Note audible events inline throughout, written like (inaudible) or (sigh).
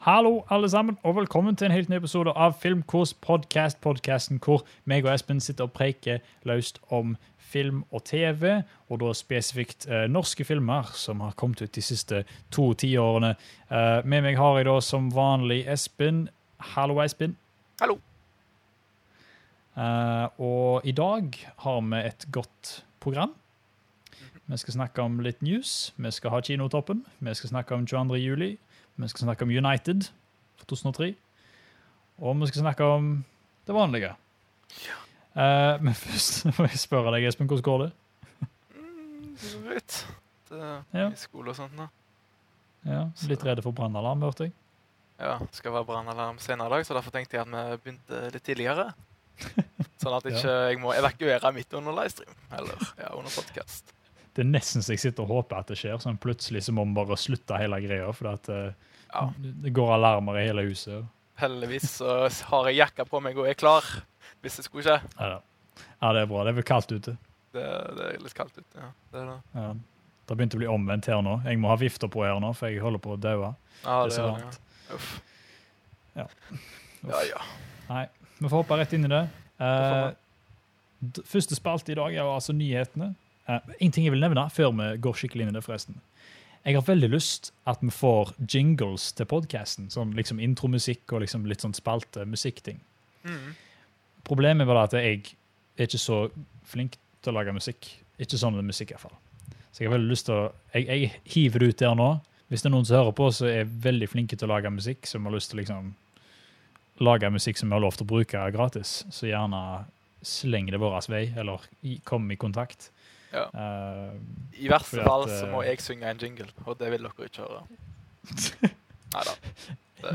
Hallo, alle sammen, og velkommen til en helt ny episode av Filmkurs podkast. podcasten hvor meg og Espen sitter og preiker løst om film og TV, og da spesifikt eh, norske filmer som har kommet ut de siste to tiårene. Eh, med meg har jeg da som vanlig Espen. Hallo, Espen. Hallo. Eh, og i dag har vi et godt program. Vi skal snakke om litt news, vi skal ha Kinotoppen, vi skal snakke om 22. juli, vi skal snakke om United for 2003, og vi skal snakke om det vanlige. Eh, men (laughs) først må jeg spørre deg, Espen, hvordan går det? Mm, så vidt. Er Ja. i skole og sånt da. Ja, litt redde for brannalarm, hørte jeg. Ja, det skal være brannalarm senere i dag, så derfor tenkte jeg at vi begynte litt tidligere. (laughs) Sånn at Ja. ikke jeg må evakuere midt under livestream, eller ja, under podcast. Det er nesten så jeg sitter og håper at det skjer, sånn plutselig så må vi bare slutte hele greia, for at, eh, Ja, det går alarmer i hele huset. heldigvis så har jeg jakka på meg og er klar hvis det skulle skje. Ja, ja, det er bra. Det er vel kaldt ute. Det, det er litt kaldt ute, ja. Det det. Ja. Det har begynt å bli omvendt her nå. Jeg må ha vifter på her nå, for jeg holder på å daue. Ja, Det er så det, ja. Uff. Ja. Ja, ja. Nei, vi får hoppe rett inn i det. Eh, første spalte i dag er jo altså nyhetene. Eh, en ting jeg vil nevne før vi går skikkelig inn i det, forresten. Jeg har veldig lyst at vi får jingles til podkasten. Sånn liksom intromusikk og liksom litt sånn spalte-musikkting. Mm. Problemet var at jeg er ikke så flink til å lage musikk. Ikke sånn med musikk, i hvert fall. Så jeg har veldig lyst til å Jeg, jeg hiver det ut der nå. Hvis det er noen som hører på, så er veldig flinke til å lage musikk, som har lyst til å liksom lage musikk som vi har lov til å bruke gratis, så gjerne sleng det vår vei, eller kom i kontakt. Ja. Uh, I verste fall så eh, må jeg synge en jingle, og det vil dere ikke høre. (laughs) Nei da.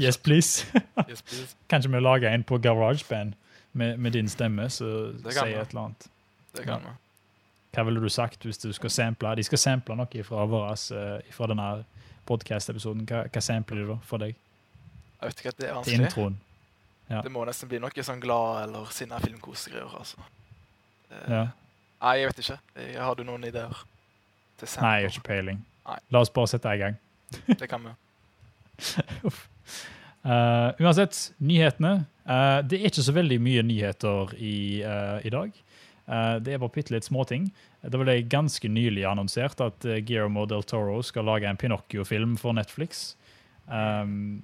yes, please. (laughs) Yes, please. Kanskje vi lager en på GarageBand med, med din stemme, så sier jeg et eller annet. Det kan vi. Hva ville du sagt hvis du skal sample? De skal sample noe fra, våres, eh, fra denne podkast-episoden. Hva, hva sampler de da for deg Jeg vet ikke at det er til vanskelig. introen? Ja. Det må nesten bli noe sånn glad eller sinna filmkosegreier, altså. Eh, Ja. Nei, jeg vet ikke. Har du noen ideer? Til Nei, jeg har ikke peiling. Nei. La oss bare sette i gang. (laughs) Det kan vi. (laughs) uh, uansett, nyhetene. Uh, det er ikke så veldig mye nyheter i, uh, i dag. Det er bare bitte litt småting. Det ble ganske nylig annonsert at Guillermo del Toro skal lage en Pinocchio-film for Netflix. Um,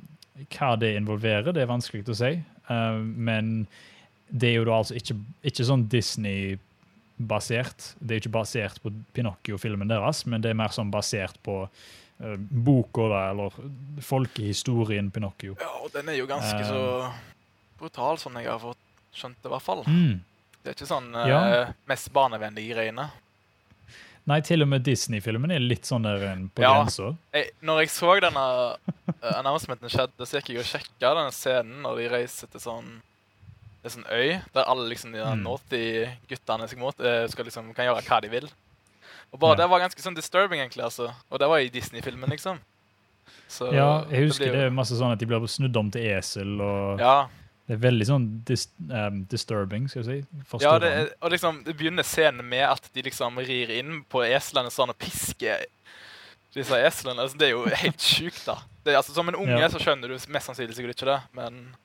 hva det involverer, det er vanskelig å si. Men det er jo da altså ikke, ikke sånn Disney-basert. Det er ikke basert på Pinocchio-filmen deres, men det er mer sånn basert på uh, boka, eller folkehistorien Pinocchio. Ja, og den er jo ganske så brutal, sånn jeg har fått skjønt det, i hvert fall. Mm. Det er ikke sånn uh, Ja. mest barnevennlige greiene. Nei, til og med Disney-filmen er litt sånn der en på Ja. grensa. Når jeg så denne uh, announcementen skjedde, så gikk jeg og sjekka denne scenen når de reiser til sånn det er sånn øy, der alle liksom de Mm. naughty guttene skal, mot- eh, liksom, kan gjøre hva de vil. Og bare Ja. Det var ganske sånn disturbing, egentlig. altså. Og det var i Disney-filmen, liksom. Så Ja, jeg husker det, blir er masse sånn at de blir snudd om til esel, og Ja, det er veldig sånn dis, um, disturbing, skal jeg si. ja det, er- og liksom, det begynner scenen med at de liksom rir inn på eslene sånn og pisker disse eslene. Altså, det er jo helt sjukt, da. Det altså, som en unge Ja. så skjønner du mest sannsynlig sikkert ikke det, men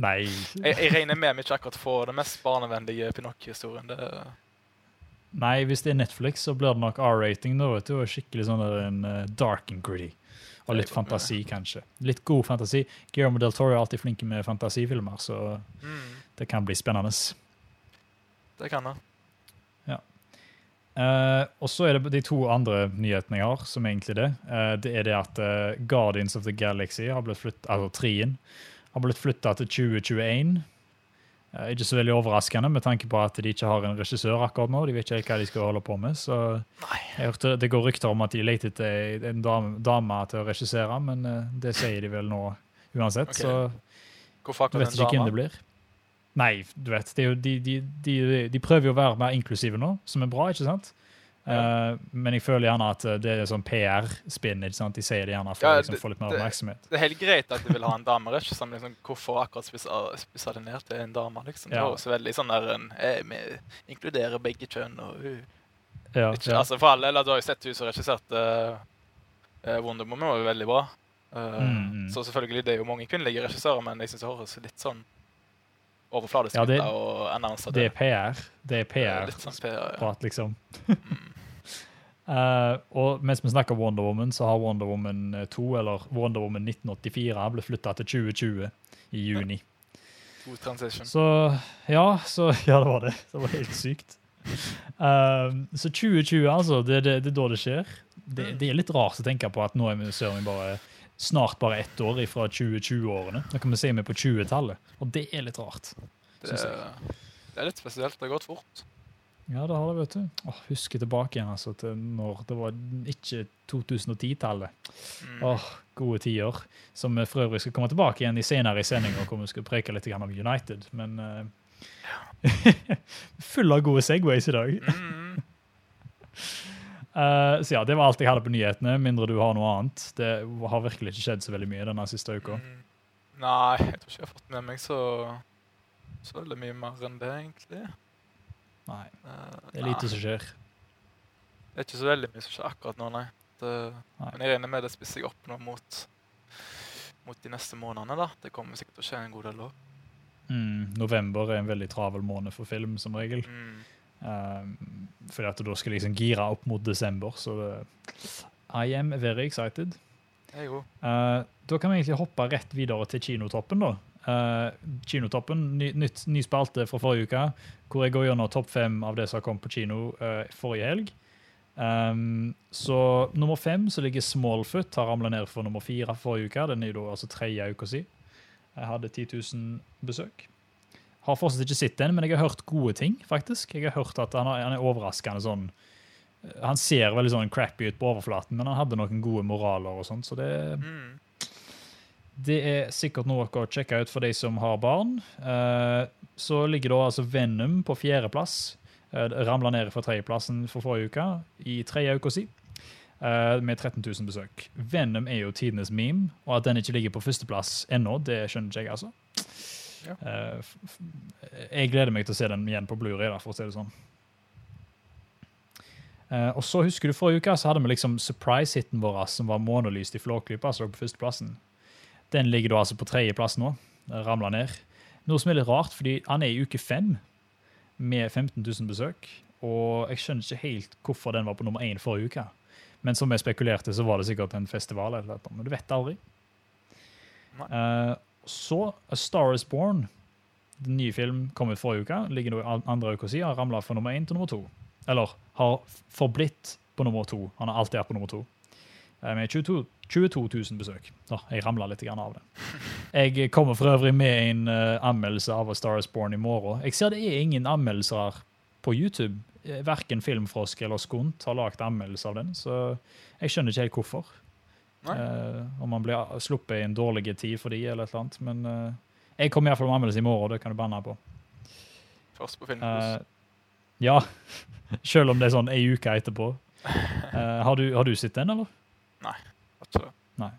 Nei. jeg, jeg regner med vi ikke akkurat får den mest barnevennlige Pinocchio-historien. Det- Nei, hvis det er Netflix, så blir det nok R-rating, da, vet du. Og skikkelig sånn en uh, dark and gritty. Og litt fantasi, kanskje. Litt god fantasi. Guillermo del Toro er alltid flink med fantasifilmer, så Mm, det kan bli spennende. det kan det. Eh, og så er det de to andre nyhetene jeg har, som er egentlig det. Uh, det er det at eh, Guardians of the Galaxy, har blitt flyttet, altså trien, har blitt flytta til 2021. Eh, ikke så veldig overraskende med tanke på at de ikke har en regissør akkurat nå. De vet ikke helt hva de skal holde på med. Så jeg hørte Det går rykter om at de leter etter en dame, dame til å regissere, men eh, det sier de vel nå uansett. Okay. Så jeg akkurat vet ikke hvem det blir. Nei, du vet, de, de, de, de prøver jo å være mer inklusive nå, som er bra, ikke sant? Ja. Eh, men jeg føler gjerne at eh, det er sånn PR-spinn. De sier det gjerne for Ja, å liksom, få litt mer det- oppmerksomhet. Det er helt greit at de vil ha en dame, ikke sånn, Liksom, hvorfor akkurat spissa det ned til en dame? liksom? Det er også veldig sånn der en, jeg, Vi inkluderer begge kjønn og uh. Ja, ikke, ja. Altså For alle, eller Du har jo sett hun som regisserte uh, Wonder Woman, var jo veldig bra. Eh, Mm, mm. Så selvfølgelig, det er jo mange kvinnelige regissører, men jeg syns det høres litt sånn overfladisk Ja, det- Det er PR. Det er PR-prat, sånn PR, ja. Liksom. Mm. Eh, og mens vi snakker Wonder Woman, så har Wonder Woman 2, eller Wonder Woman 1984, blitt flytta til 2020 i juni. God transition. Så ja, så (laughs) Ja, det var det. Det var helt sykt. Uh, så 2020, altså. Det, det, det er da det skjer. Det, det er litt rart å tenke på at nå er vi, ser bare snart bare ett år fra 2020-årene. Da kan vi si vi er på 20-tallet, og det er litt rart. Det, det er litt spesielt. Det har gått fort. Ja, det har det, vet du. Åh, husker tilbake igjen altså, til når det var ikke 2010-tallet. Mm. Åh, gode tider. Som vi for øvrig skal komme tilbake igjen i senere i sendinga, hvor vi skal preke litt om United. Men uh, (laughs) Full av gode Segways i dag. (laughs) Eh, så ja, det var alt jeg hadde på nyhetene, mindre du har noe annet. Det har virkelig ikke skjedd så veldig mye denne siste uka. Mm. Nei, jeg tror ikke jeg har fått med meg så, så veldig mye mer enn det, egentlig. Nei, Eh, det er lite som skjer. Det er ikke så veldig mye som skjer akkurat nå, nei. Det, Nei. Men jeg regner med det spisser seg opp nå mot, mot de neste månedene. da. Det kommer sikkert til å skje en god del òg. Mm, november er en veldig travel måned for film, som regel. Mm. Um, fordi at du da skal liksom gire opp mot desember, så det, I am very excited. Jeg òg. Eh, da kan vi egentlig hoppe rett videre til Kinotoppen. da. Eh, Kinotoppen, ny, nytt, ny spalte fra forrige uke, hvor jeg går gjennom topp fem av det som har kommet på kino uh, forrige helg. Um, så nummer fem så ligger Smallfoot, har ramla ned for nummer fire forrige uke. Den er jo da altså tredje uka si. Jeg hadde 10 000 besøk. Har fortsatt ikke sett den, men jeg har hørt gode ting, faktisk. Jeg har hørt at han, har, han er overraskende sånn Han ser veldig sånn crappy ut på overflaten, men han hadde noen gode moraler og sånt, så det, Mm. Det er sikkert noe å sjekke ut for de som har barn. Eh, så ligger da altså Venom på fjerdeplass. Uh, Ramla ned fra tredjeplassen for forrige uke, i tredje uka si, eh, med 13 000 besøk. Venom er jo tidenes meme, og at den ikke ligger på førsteplass ennå, det skjønner ikke jeg, altså. Ja. Eh, jeg gleder meg til å se den igjen på Blu-ray, for å si det sånn. Uh, og så husker du Forrige uke så hadde vi liksom surprise-hiten vår som var månelyst i Flåklypa, Altså på førsteplassen. Den ligger da altså på tredjeplass nå. Ramla ned. Noe som er litt rart, fordi han er i uke fem med 15 000 besøk. Og jeg skjønner ikke helt hvorfor den var på nummer én forrige uke. Men som jeg spekulerte, så var det sikkert en festival, eller noe, men du vet aldri. Eh, så A Star Is Born, den nye film, kom ut forrige uke. Ligger nå i an- andre uka siden. Har ramla fra nummer én til nummer to. Eller har forblitt på nummer to. Han har alltid vært på nummer to. Eh, Med 22, 22 000 besøk. Da, jeg ramla litt av det. Jeg kommer for øvrig med en eh, anmeldelse av A Star Is Born i morgen. Jeg ser det er ingen anmeldelser på YouTube. Eh, Verken Filmfrosk eller Skunt har lagd anmeldelse av den, så jeg skjønner ikke helt hvorfor. Eh, om man blir sluppet i en dårlig tid for de, eller et eller annet. Men uh, jeg kommer iallfall med anmeldelse i morgen, det kan du banne på. Først på Filmfrosk. Uh, ja, (laughs) selv om det er sånn ei uke etterpå. Har, du, har du sett den, eller? Ikke Nei.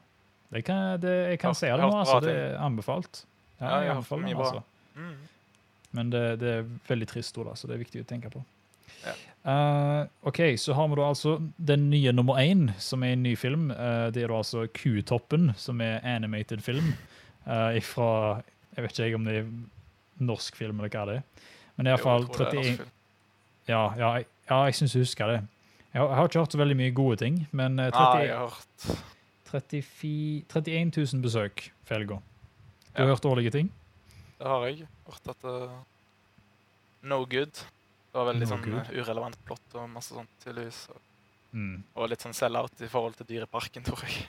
Det kan, det, jeg kan se si det nå, altså. Det er anbefalt. Ja, Ja, jeg anbefaler den, mye bra. altså. Mm. Men det, det er veldig trist ord, så det er viktig å tenke på. Ja. Uh, OK, så har vi da altså den nye nummer én, som er en ny film. Uh, det er da altså Q-toppen, som er animated film uh, fra Jeg vet ikke om det er norsk film eller hva det er. Men iallfall tror det er 31 norsk film. Ja, ja, jeg, ja, jeg syns jeg husker det. Jeg har, ikke hørt så veldig mye gode ting, men 30, Nei, 30, jeg har hørt 34, 31 000 besøk for helga. Du har hørt dårlige ting? Det har jeg. Hørt at uh, No good. Det var veldig No sånn good. uh, urelevant plott og masse sånt, tydeligvis. Og, Mm. og litt sånn sell-out i forhold til Dyreparken, tror jeg.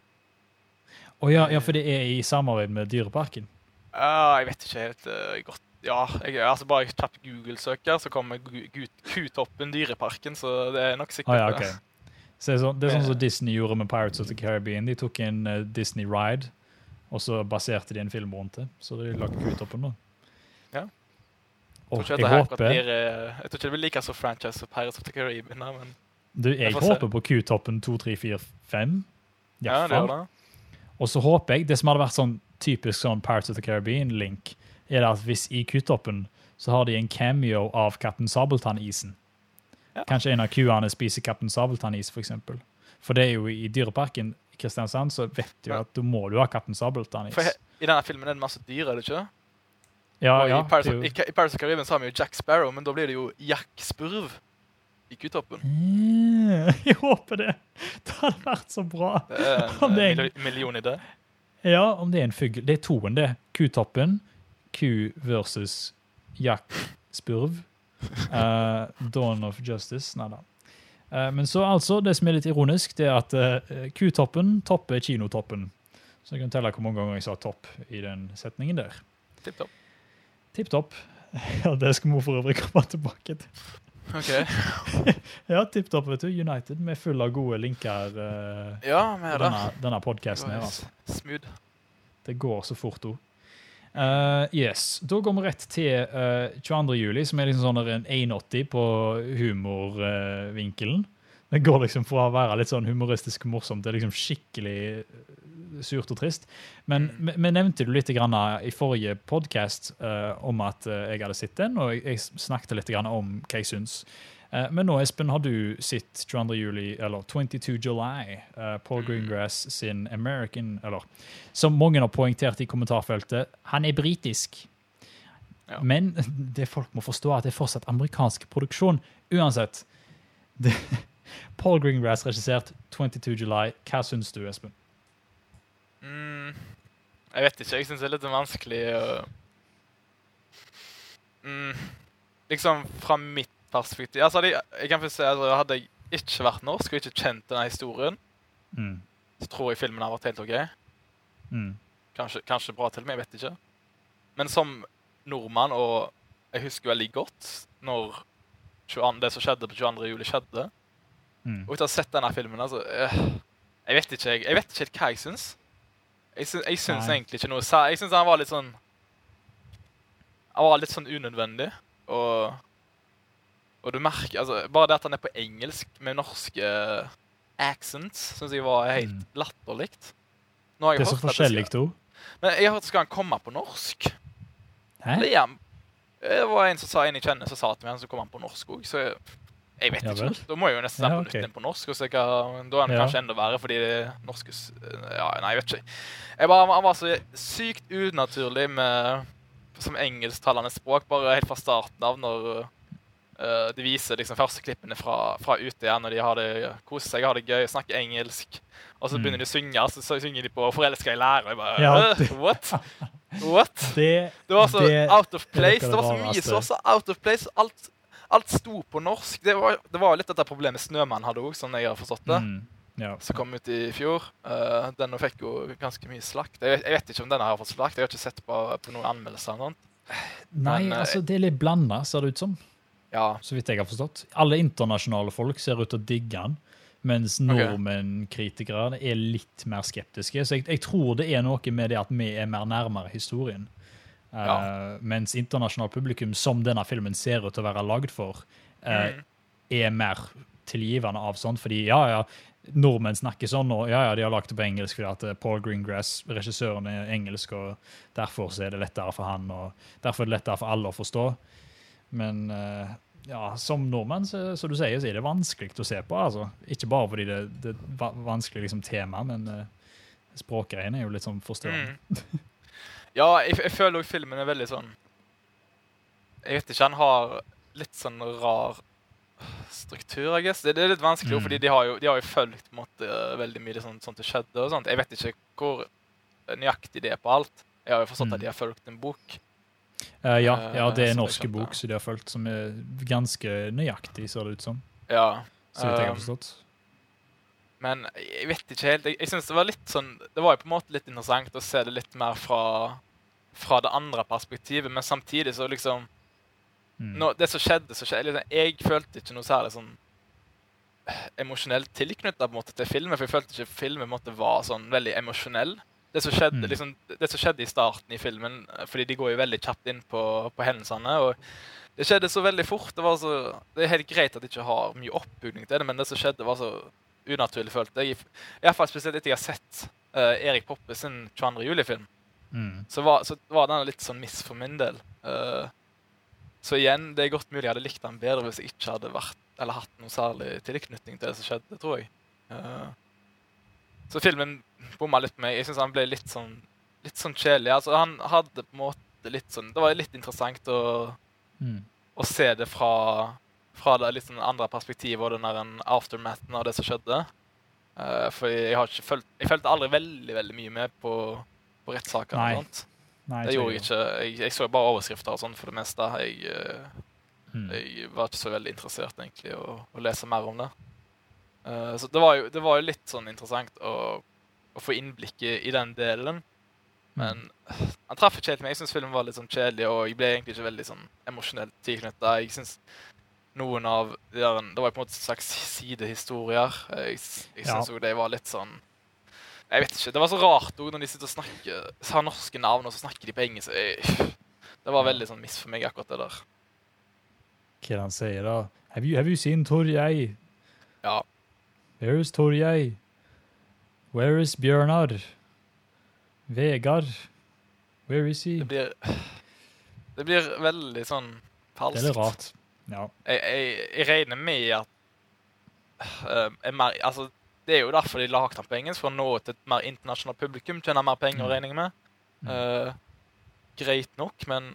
Å ja, ja, for det er i samarbeid med Dyreparken? Ja, jeg vet ikke helt uh, godt. Ja, jeg, altså bare jeg kjapt Google-søker, så kommer Q-toppen Dyreparken, så det er nok sikkert Ah, ja, det. Så det, er sånn, det er sånn som Disney gjorde med Pirates of the Caribbean. De tok en uh, Disney Ride, og så baserte de en film rundt det. Så de lagde Q-toppen, da. Ja. Åh, Jeg jeg, håper, blir, eh, jeg tror ikke det blir like så franchise som Pirates of the Caribbean, men du, jeg jeg håper se. på Q-toppen 2, 3, 4, 5. ja, det er det. Og så håper jeg, det som hadde vært sånn typisk sånn Pirates of the Caribbean-link, er det at hvis i Q-toppen så har de en cameo av Kaptein Sabeltann-isen. Ja. Kanskje en av kuene spiser Kaptein Sabeltann-is, for eksempel. For det er jo i Dyreparken i Kristiansand, så vet du jo at du må du ha Kaptein Sabeltann-is. I denne filmen er det masse dyr, er det ikke? Ja, og ja, I Paris og i, I Caribbean har vi jo Jack Sparrow, men da blir det jo Jack Spurv i Kutoppen. Mm, (laughs) Jeg håper det. Det hadde vært så bra. Det er en Om det er- en million i det. Ja, om det er en fugl. Det er toen, det. Kutoppen. Ku versus Jack Spurv. Uh, (laughs) Dawn of Justice. Nei da. Eh, men så altså, det som er litt ironisk, det er at eh, Kutoppen topper Kinotoppen. Så jeg kan telle hvor mange ganger jeg sa topp i den setningen der. Tipp topp. Tipp topp. (laughs) Ja, det skal vi for øvrig komme tilbake til. OK. (laughs) Ja, tipp topp, vet du. United med full av gode linker. uh, Ja, vi er det. denne, denne podkasten her, altså. Smooth. Det går så fort òg. Eh, yes. Da går vi rett til uh, 22. juli, som er liksom sånn en 180 på humorvinkelen. det går liksom fra å være litt sånn humoristisk morsomt til liksom skikkelig eh, surt og trist. Men Mm. vi mm. nevnte du litt grann i forrige podkast om at eh, jeg hadde sett den, og jeg, jeg snakket litt grann om hva jeg syns. Eh, men nå, Espen, har du sett 22. juli, eller 22 July, eh, Paul Mm. Greengrass sin American Eller som mange har poengtert i kommentarfeltet, han er britisk. Ja. Men (laughs) det folk må forstå, er at det er fortsatt amerikansk produksjon. Uansett. Det, (laughs) Paul Greengrass regissert 22 July. Hva syns du, Espen? Mm, jeg vet ikke. Jeg syns det er litt vanskelig å mm, Liksom fra mitt perspektiv altså, hadde jeg, jeg kan si at Hadde jeg ikke vært norsk og ikke kjent denne historien, Mm. så tror jeg filmen har vært helt OK. Mm. Kanskje, kanskje bra til og med, jeg vet ikke. Men som nordmann, og jeg husker veldig godt når 22, det som skjedde på 22. juli, skjedde. Mm. Og etter å ha sett denne filmen, altså øh, Jeg vet ikke jeg, jeg vet ikke hva jeg syns. Jeg syns, jeg syns egentlig ikke noe Jeg syns han var litt sånn Han var litt sånn unødvendig. Og Og du merker altså, Bare det at han er på engelsk med norske accents, syns jeg var helt Mm. latterlig. Det er så at forskjellig, to. Men jeg har hørt skal han komme på norsk. Hæ? Det, er det var en som sa en jeg kjenner, som sa til meg han så kom på norsk òg. Så jeg, jeg vet Ja ikke. Da må jeg jo nesten Ja, se på nytt på norsk. Og så kan da er han Ja. kanskje enda verre, fordi det norske Ja, nei, jeg vet ikke. Jeg bare, han var så sykt unaturlig med som engelsktalende språk, bare helt fra starten av, når eh, de viser liksom første klippene fra, fra ute igjen, når de har det, koser seg, har det gøy, snakker engelsk. Og så Mm. begynner de å synge, så, så synger de på 'Forelska i lærer'. Jeg bare, Ja, det, What? What? (laughs) Det, Det var så Det out of place. Det var så mye som var så out of place. Alt, alt sto på norsk. Det var, det var litt dette problemet Snømann hadde òg, sånn jeg har forstått det. mm, ja. Som kom ut i fjor. Uh, denne fikk jo ganske mye slakt. Jeg, vet- jeg vet ikke om denne har fått slakt. Jeg har ikke sett på, på noen anmeldelser. eller noe. Nei, Men, eh, altså, det er litt blanda, ser det ut som. Ja. Så vidt jeg har forstått. Alle internasjonale folk ser ut til å digge den, mens nordmenn, kritikere, er litt mer skeptiske. Så jeg, jeg tror det er noe med det at vi er mer nærmere historien. Ja. Uh, mens internasjonalt publikum, som denne filmen ser ut til å være lagd for, uh, er mer tilgivende av sånt. Fordi ja, ja, nordmenn snakker sånn, og ja, ja, de har lagt det på engelsk fordi at eh, Paul Greengrass, regissøren, er engelsk, og derfor så er det lettere for han, og derfor er det lettere for alle å forstå. Men eh, ja, som nordmenn, så, så du sier, så er det vanskelig å se på. altså. Ikke bare fordi det, det er vanskelig liksom, tema, men uh, språkgreiene er jo litt sånn forstyrrende. Mm. Ja, jeg, jeg føler òg filmen er veldig sånn Jeg vet ikke, han har litt sånn rar struktur, jeg guess. Det, det er litt vanskelig, Mm. fordi de har jo, de har jo fulgt på måte, veldig mye sånn, sånt det skjedde. og sånt. Jeg vet ikke hvor nøyaktig det er på alt. Jeg har jo forstått Mm. at de har fulgt en bok. Eh, ja, Eh, ja, det er en norske bok som de har fulgt, som er ganske nøyaktig, ser det ut som. Ja. Så vidt jeg har Um, forstått. Men jeg vet ikke helt. Jeg, jeg synes det var litt sånn Det var jo på en måte litt interessant å se det litt mer fra, fra det andre perspektivet, men samtidig så liksom Mm. nå, Det som skjedde, så skjedde liksom, Jeg følte ikke noe særlig sånn eh, emosjonelt tilknytta til filmen, for jeg følte ikke filmen måtte være sånn veldig emosjonell. Det som, skjedde, Mm. liksom, det som skjedde i starten i filmen, eh, fordi de går jo veldig kjapt inn på, på hendelsene. og Det skjedde så veldig fort. Det, var så, det er helt greit at de ikke har mye oppbygning til det, men det som skjedde, var så unaturlig, følte jeg. Iallfall spesielt etter jeg har sett uh, Erik Poppe sin 22. juli-film. Mm. Så var, så var den litt sånn miss for min del. Uh, så igjen, det er godt mulig jeg hadde likt den bedre hvis jeg ikke hadde vært, eller hatt noe særlig tilknytning til det som skjedde, tror jeg. Eh, Så filmen bomma litt på meg. Jeg syns han ble litt sånn litt sånn kjedelig. Altså, han hadde på en måte litt sånn Det var litt interessant å, Mm. å se det fra, fra det litt sånn andre perspektivet og den der aftermathen av det som skjedde. Uh, for jeg har ikke følt Jeg følte aldri veldig veldig mye med på, på rettssaker. Nei. og sånt. Nei, Det gjorde jeg ikke. Jeg, jeg så bare overskrifter og sånn for det meste. Jeg, eh, Mm. jeg var ikke så veldig interessert egentlig å, å lese mer om det. Eh, så det var, jo, det var jo litt sånn interessant å, å få innblikket i, den delen. Men han traff ikke helt meg. Jeg syns filmen var litt sånn kjedelig, og jeg ble egentlig ikke veldig sånn emosjonelt tilknytta. Jeg synes noen av de der, Det var jo på en måte slags sidehistorier. Jeg, jeg syns Ja. jo det var litt sånn Jeg vet ikke. Det var så rart òg når de sitter og snakker har norske navn, og så snakker de på engelsk. Jeg, det var veldig sånn miss for meg, akkurat det der. Hva er det han sier da? Have you, have you seen Torjei? Ja. Where is Torjei? Where is Bjørnar? Vegard? Where is he? Det blir Det blir veldig sånn Det er litt rart. Ja. Jeg, jeg, jeg regner med at uh, er mer, altså, Det er jo derfor de lagde den på engelsk, for å nå ut et mer internasjonalt publikum. Tjene mer penger, Mm. regner jeg med. Mm. Eh, greit nok, men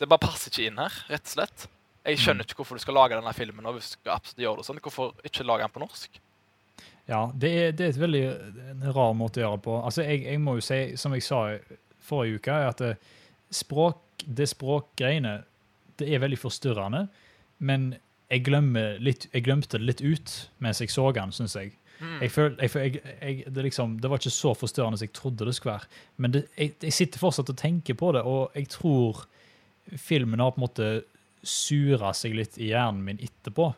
det bare passer ikke inn her, rett og slett. Jeg Mm. skjønner ikke hvorfor du skal lage denne filmen. Og hvis du absolutt gjøre det sånn, Hvorfor ikke lage den på norsk? Ja, det er, det er et veldig en rar måte å gjøre det på. Altså, jeg, jeg må jo si, som jeg sa forrige uke, at det, språk, det språkgreiene det er veldig forstyrrende. Men jeg, litt, jeg glemte det litt ut mens jeg så den, syns jeg. Mm. Jeg føl, jeg, jeg, det, liksom, det var ikke så forstyrrende som jeg trodde det skulle være. Men det, jeg, jeg sitter fortsatt og tenker på det, og jeg tror filmen har på en måte sura seg litt i hjernen min etterpå.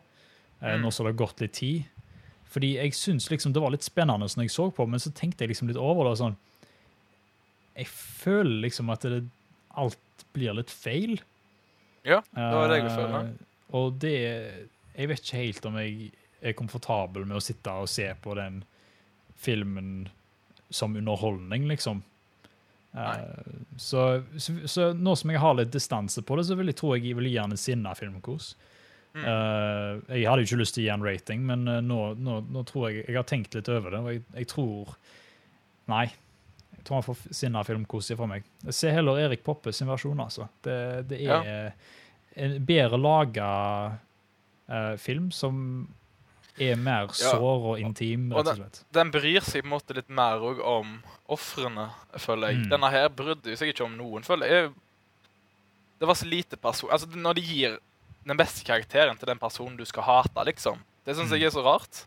Eh, Mm. nå som det har gått litt tid. Fordi jeg syns liksom det var litt spennende når jeg så på, men så tenkte jeg liksom litt over det. sånn, Jeg føler liksom at det, alt blir litt feil. Ja, det var det jeg følte. føler. Og det Jeg vet ikke helt om jeg er komfortabel med å sitte og se på den filmen som underholdning, liksom. Uh, så, så, så nå som jeg har litt distanse på det, så vil jeg tro jeg vil gi den en sinna filmkos. Mm. Eh, jeg hadde jo ikke lyst til å gi en rating, men uh, nå, nå, nå tror jeg Jeg har tenkt litt over det, og jeg, jeg tror Nei. Jeg tror han får sinna filmkos fra meg. Se heller Erik Poppe sin versjon, altså. Det, det er en bedre laga uh, film som er mer Ja. sår og intim, rett og slett. Den bryr seg på en måte litt mer òg om ofrene, føler jeg. Mm. Denne her brydde seg ikke om noen, føler jeg. Det var så lite person... Altså, når de gir den beste karakteren til den personen du skal hate, liksom. Det syns Mm. jeg er så rart.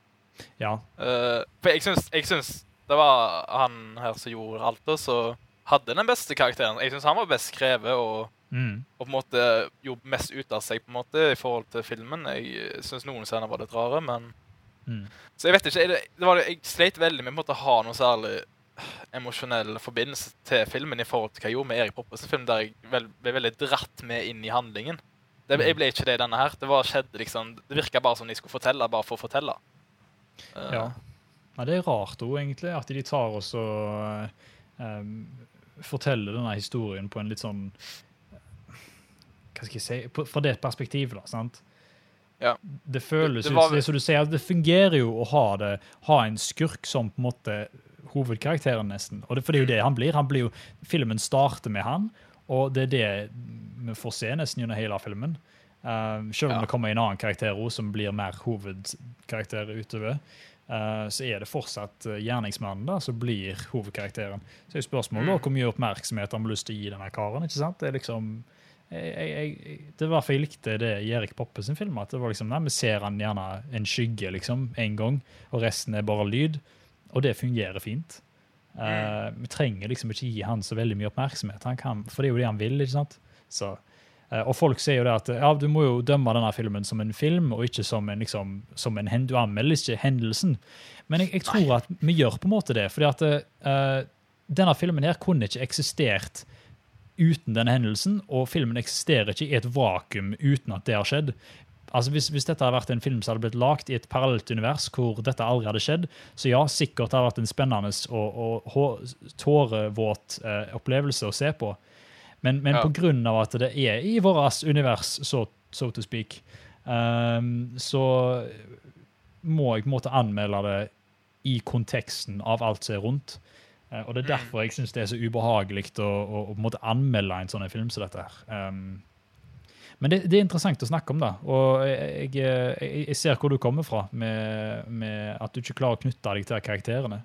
Ja. Uh, for jeg syns, jeg syns det var han her som gjorde alt, og så hadde den beste karakteren. Jeg syns han var best skrevet og, Mm. og på en måte gjorde mest ut av seg på en måte i forhold til filmen. Jeg syns noen scener var litt rare, men Mm. Så jeg vet ikke, Jeg, det var, jeg sleit veldig med å ha noe særlig emosjonell forbindelse til filmen i forhold til hva jeg gjorde med Erik Poppes film, der jeg vel, ble veldig dratt med inn i handlingen. Det, jeg ble ikke det i denne her. Det var liksom, det virka bare som de skulle fortelle, bare for å fortelle. Uh. Ja. Nei, det er rart òg, egentlig, at de tar oss og eh, forteller denne historien på en litt sånn Hva skal jeg si på, Fra det perspektivet, da. sant? Ja. Det føles Det- det ut var- det, som du sier, det fungerer jo å ha, det, ha en skurk som på en måte hovedkarakteren, nesten. Og det, for det er jo det han blir. han blir jo, Filmen starter med han, og det er det vi får se nesten gjennom hele filmen. Uh, selv om Ja. det kommer en annen karakter også, som blir mer hovedkarakter utover, uh, så er det fortsatt eh, gjerningsmannen da, som blir hovedkarakteren. Så er spørsmålet da, Mm. hvor mye oppmerksomhet han har lyst til å gi denne karen. ikke sant? Det er liksom jeg, jeg, jeg, det var derfor jeg likte det i Erik Poppe sin film. at det var liksom, nei, Vi ser han gjerne en skygge liksom, en gang, og resten er bare lyd. Og det fungerer fint. Eh, vi trenger liksom ikke gi han så veldig mye oppmerksomhet, han kan, for det er jo det han vil. ikke sant? Så, uh, og folk sier jo det at ja, du må jo dømme denne filmen som en film, og ikke som en, liksom, som en Du anmelder ikke hendelsen. Men jeg, jeg tror at vi gjør på en måte det. fordi at uh, denne filmen her kunne ikke eksistert uten denne hendelsen, og filmen eksisterer ikke i et vakuum uten at det har skjedd. Altså hvis, hvis dette hadde vært en film som hadde blitt lagd i et parallelt univers hvor dette aldri hadde skjedd, så ja, sikkert hadde det vært en spennende og, og tårevåt eh, opplevelse å se på. Men, men Ja. av at det er i vårt univers, so, so to speak, um, så må jeg på en måte anmelde det i konteksten av alt som er rundt. Uh, og Det er Mm. derfor jeg syns det er så ubehagelig å, å, å anmelde en sånn film som dette. her. Um, men det, det er interessant å snakke om, da. Og jeg, jeg, jeg, ser hvor du kommer fra med, med at du ikke klarer å knytte deg til karakterene.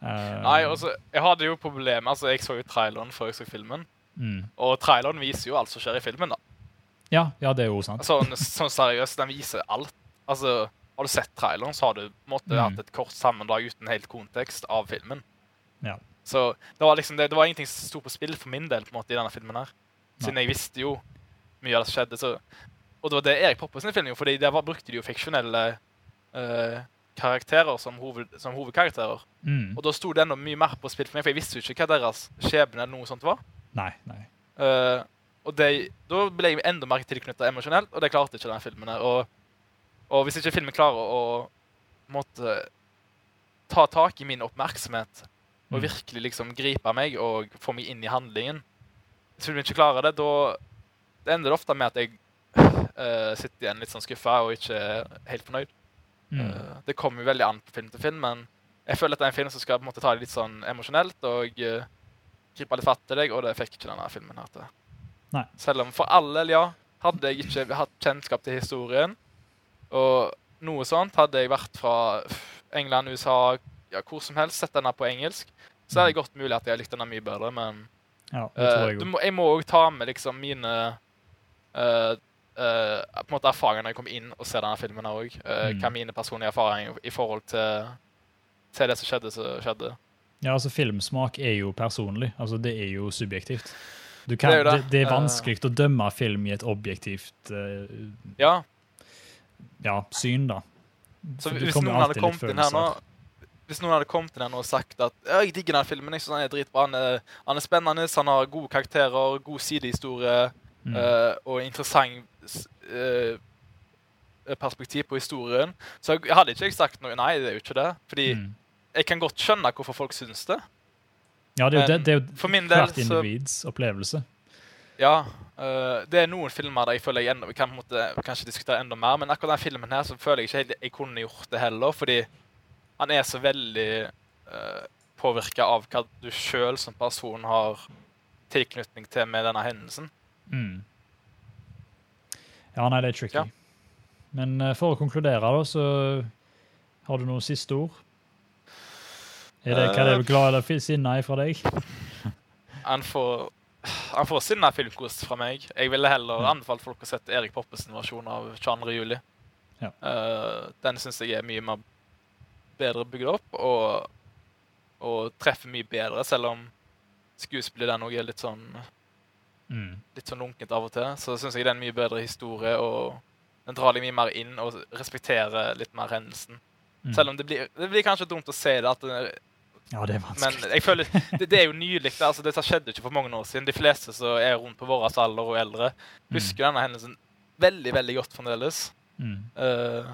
Uh, Nei, altså, jeg hadde jo problemer Altså, jeg så jo traileren før jeg så filmen. mm. Og traileren viser jo alt som skjer i filmen. da. ja, ja, det er jo sant. Sånn, sånn seriøst, den viser alt. Altså, Har du sett traileren, så har du måte Mm. hatt et kort sammendrag uten helt kontekst av filmen. Ja. Så det var liksom, det, det var ingenting som sto på spill for min del på en måte i denne filmen. her. Siden Nei. jeg visste jo mye av det som skjedde. Så, og det var det Erik Poppe sin film gjorde, fordi der var, brukte de jo fiksjonelle uh, karakterer som, hoved, som hovedkarakterer. Mm. Og da sto det enda mye mer på spill for meg, for jeg visste jo ikke hva deres skjebne eller noe sånt var. Nei, nei. Uh, og det, da ble jeg enda mer tilknyttet emosjonelt, og det klarte ikke denne filmen. her. Og, og hvis ikke filmen klarer å måtte, ta tak i min oppmerksomhet og Mm. virkelig liksom gripe meg og få meg inn i handlingen Hvis filmen ikke klarer det, da det ender ofte med at jeg uh, sitter igjen litt sånn skuffa og ikke helt fornøyd. Mm. Uh, det kommer jo veldig an på film til film, men jeg føler at det er en film som skal på en måte ta det litt sånn emosjonelt og uh, gripe litt fatt i deg, og det fikk ikke denne filmen her til. Nei. Selv om for all del, ja, hadde jeg ikke hatt kjennskap til historien, og noe sånt, hadde jeg vært fra England, USA, ja, hvor som helst, sett denne på engelsk, så er det godt mulig at jeg likte denne mye bedre, men Ja, eh, jeg du må, jeg må òg ta med liksom mine eh, uh, på en måte erfaringer når jeg kommer inn og ser denne filmen her òg. Mm. Hva er mine personlige erfaringer i forhold til, til det som skjedde, som skjedde. Ja, altså Filmsmak er jo personlig. Altså Det er jo subjektivt. Du kan, Det er er det, Det, det. er vanskelig vanskelig å dømme film i et objektivt eh, Ja, ja, syn, da. så hvis noen hadde kommet inn her nå hvis noen hadde kommet inn her nå og sagt at «Ja, jeg digger den filmen, jeg synes han er dritbra, han er, han er spennende, han har gode karakterer, god sidehistorie Mm. eh, og interessant eh, perspektiv på historien, så jeg hadde ikke jeg sagt noe. Nei, det er jo ikke det. Fordi Mm. jeg kan godt skjønne hvorfor folk syns det. Ja, det er jo, det, det er jo del hvert så- individs opplevelse. Ja, Uh, det er noen filmer der jeg føler jeg enda, vi kan måte, kanskje diskutere enda mer, men akkurat den filmen her så føler jeg ikke helt jeg kunne gjort det heller, fordi han er så veldig uh, påvirka av hva du sjøl som person har tilknytning til med denne hendelsen. Mm. Ja, nei, det er tricky. Ja. Men eh, for å konkludere, da, så har du noen siste ord? Er det, hva det er glad eller sinna fra deg? (laughs) Han får han får sinna filmkost fra meg. Jeg ville heller Ja. anbefalt folk å sette Erik Poppesen' versjon av 22. juli. Ja. Uh, den syns jeg er mye mer bedre bygd opp og, og treffer mye bedre, selv om skuespillet den òg er litt sånn Mm. litt sånn lunkent av og til. Så syns jeg det er en mye bedre historie, og den drar deg mye mer inn og respekterer litt mer hendelsen. Mm. Selv om det blir, det blir kanskje dumt å se det, at det, Ja, det er men vanskelig. jeg føler, det, det er jo nylig. det, Altså, det skjedde ikke for mange år siden. De fleste som er rundt på vår alder og eldre, husker denne hendelsen veldig veldig godt fremdeles. Mm. Uh,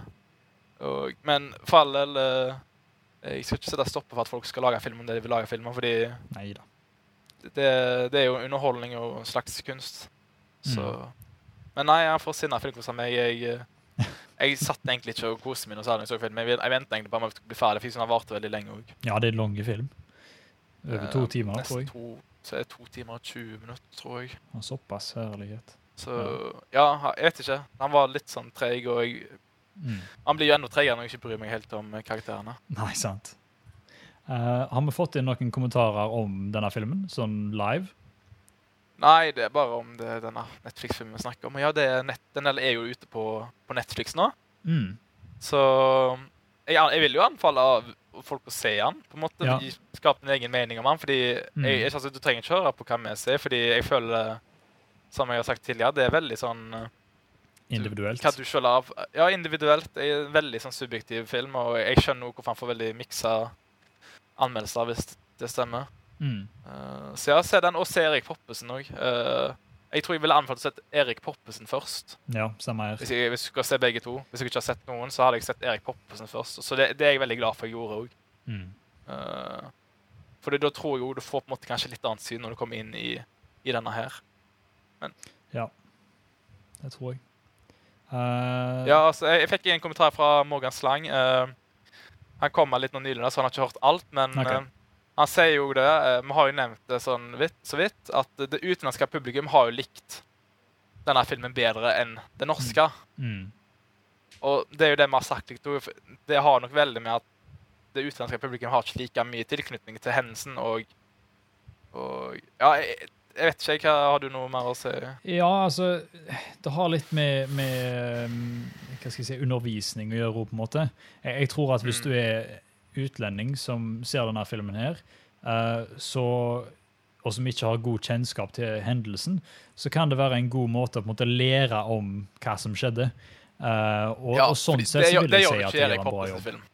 og, men for all del uh, Jeg skal ikke sette stopper for at folk skal lage en film om det de vil lage filmer, fordi Nei da. Det, det er jo underholdning og en slags kunst. Så Mm. Men nei, jeg får sinna filmkos av meg. Jeg, jeg, jeg satt egentlig ikke og koste meg særlig. Jeg. Jeg, jeg ventet egentlig på med å bli ferdig, for den varte veldig lenge òg. Ja, det er en lang film. Over to Eh, timer, tror jeg. To, så er det to timer og 20 minutter, tror jeg. Og Såpass herlighet. Så ja, jeg vet ikke. Han var litt sånn treig, og jeg, Mm. han blir jo enda treigere når jeg ikke bryr meg helt om eh, karakterene. Nei, sant. Eh, har vi fått inn noen kommentarer om denne filmen, sånn live? Nei, det er bare om det denne Netflix-filmen vi snakker om. Ja, det nett, den er jo ute på, på Netflix nå. Mm. Så jeg, jeg vil jo anbefale folk å se han, på en måte. Ja. Ja. Skape en egen mening om han. fordi Mm. jeg, altså, Du trenger ikke høre på hva vi ser, fordi jeg føler, som jeg har sagt tidligere, det er veldig sånn eh, Individuelt. du selv Ja, individuelt. Det er en veldig sånn subjektiv film, og jeg skjønner hvorfor han får veldig miksa anmeldelser, hvis det stemmer. Mm. Uh, så ja, se den, og se Erik Poppesen òg. jeg tror jeg ville anbefalt å sette Erik Poppesen først. Ja, samme her. Hvis jeg, hvis jeg skal se begge to. Hvis jeg ikke har sett noen, så hadde jeg sett Erik Poppesen først. Så det, det er jeg veldig glad for jeg gjorde òg. Mm. Uh, for da tror jeg jo du får på en måte kanskje litt annet syn når du kommer inn i, i denne her. Ja, Det tror jeg. Uh... Ja, altså, jeg, jeg fikk en kommentar fra Morgan Slang. eh, Han kommer litt nå nylig, så han har ikke hørt alt. Men okay. uh, han sier jo det, uh, vi har jo nevnt det sånn vidt, så vidt, at det utenlandske publikum har jo likt denne filmen bedre enn det norske. Mm. Og det er jo det vi har sagt. Det har nok veldig med at det utenlandske publikum har ikke like mye tilknytning til hendelsen og, og Ja, jeg, jeg vet ikke. Hva Har du noe mer å si? Ja, altså Det har litt med, med um, hva skal jeg si, undervisning å gjøre, på en måte. Jeg, jeg tror at hvis Mm. du er utlending som ser denne filmen her, uh, så, og som ikke har god kjennskap til hendelsen, så kan det være en god måte å på en måte lære om hva som skjedde. Uh, og, og sånn sett det så vil jeg si at ikke gjør en bra jobb. film.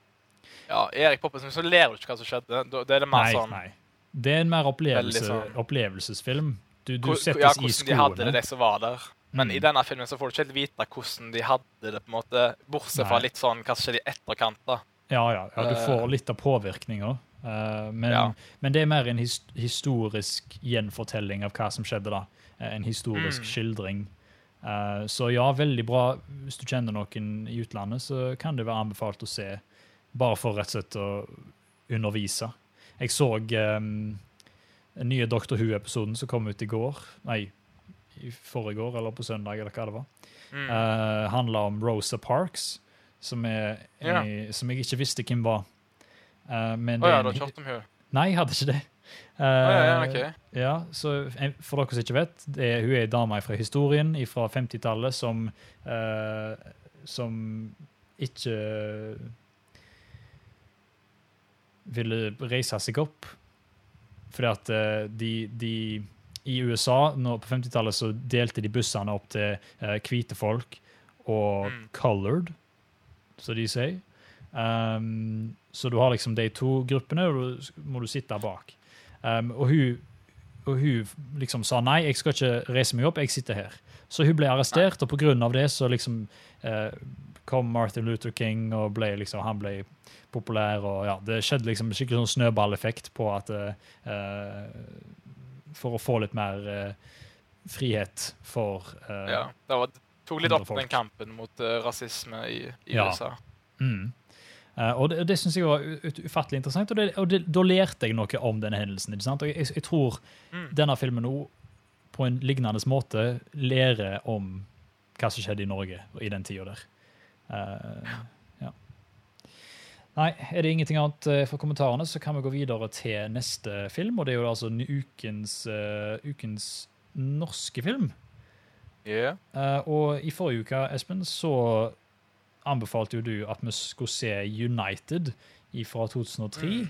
Ja, Erik Poppesen, så ler du ikke hva som skjedde. Da er det mer Nei, sånn nei. Det er en mer opplevelse, sånn- opplevelsesfilm. Du, du settes ja, i hvordan de hadde det, skoene. de som var der. Men Mm. i denne filmen så får du ikke helt vite hvordan de hadde det, på en måte, bortsett fra litt sånn hva skjedde i etterkant. da. Ja, ja, ja, du Eh. får litt av påvirkninga. men, Ja. men det er mer en his historisk gjenfortelling av hva som skjedde da. Eh, En historisk Mm. skildring. Eh, så ja, veldig bra. Hvis du kjenner noen i utlandet, så kan det være anbefalt å se. Bare for rett og slett å undervise. Jeg så um, den nye Doctor Who-episoden som kom ut i går. Nei, i forrige år, eller på søndag, eller hva det var. Mm. Uh, handla om Rosa Parks, som, er, Ja. en- som jeg ikke visste hvem var. Uh, men er ja, du har kjørt om henne? Nei, jeg hadde ikke det. Uh, Å ja, ja, ok. ja, så For dere som ikke vet, det er, hun er ei dame fra historien fra 50-tallet som Som ikke ville reise seg opp. Fordi at uh, de, de I USA nå på 50-tallet så delte de bussene opp til uh, hvite folk og Mm. colored, som de sier. Um, så du har liksom de to gruppene, og du må du sitte bak. Um, og, hun, og hun liksom sa nei, jeg skal ikke reise meg opp, jeg sitter her. Så hun ble arrestert, og på grunn av det så liksom eh, kom Martin Luther King og ble liksom, han ble populær. og ja, Det skjedde liksom skikkelig sånn snøballeffekt på at eh, For å få litt mer uh, frihet for uh, Ja. Det var, tok litt opp folk. den kampen mot rasisme i, i Ja. USA. Mm. Uh, og det, det syns jeg var ufattelig interessant, og, det, og det, da lærte jeg noe om denne hendelsen. Og jeg, jeg tror Mm. denne filmen nå på en lignende måte lærer om hva som skjedde i Norge i den tida der. Eh, ja. Nei, er det ingenting annet fra for kommentarene, så kan vi gå videre til neste film. Og det er jo altså ukens, uh, ukens norske film. Yeah. Uh, og i forrige uke, Espen, så anbefalte jo du at vi skulle se United fra 2003. Mm.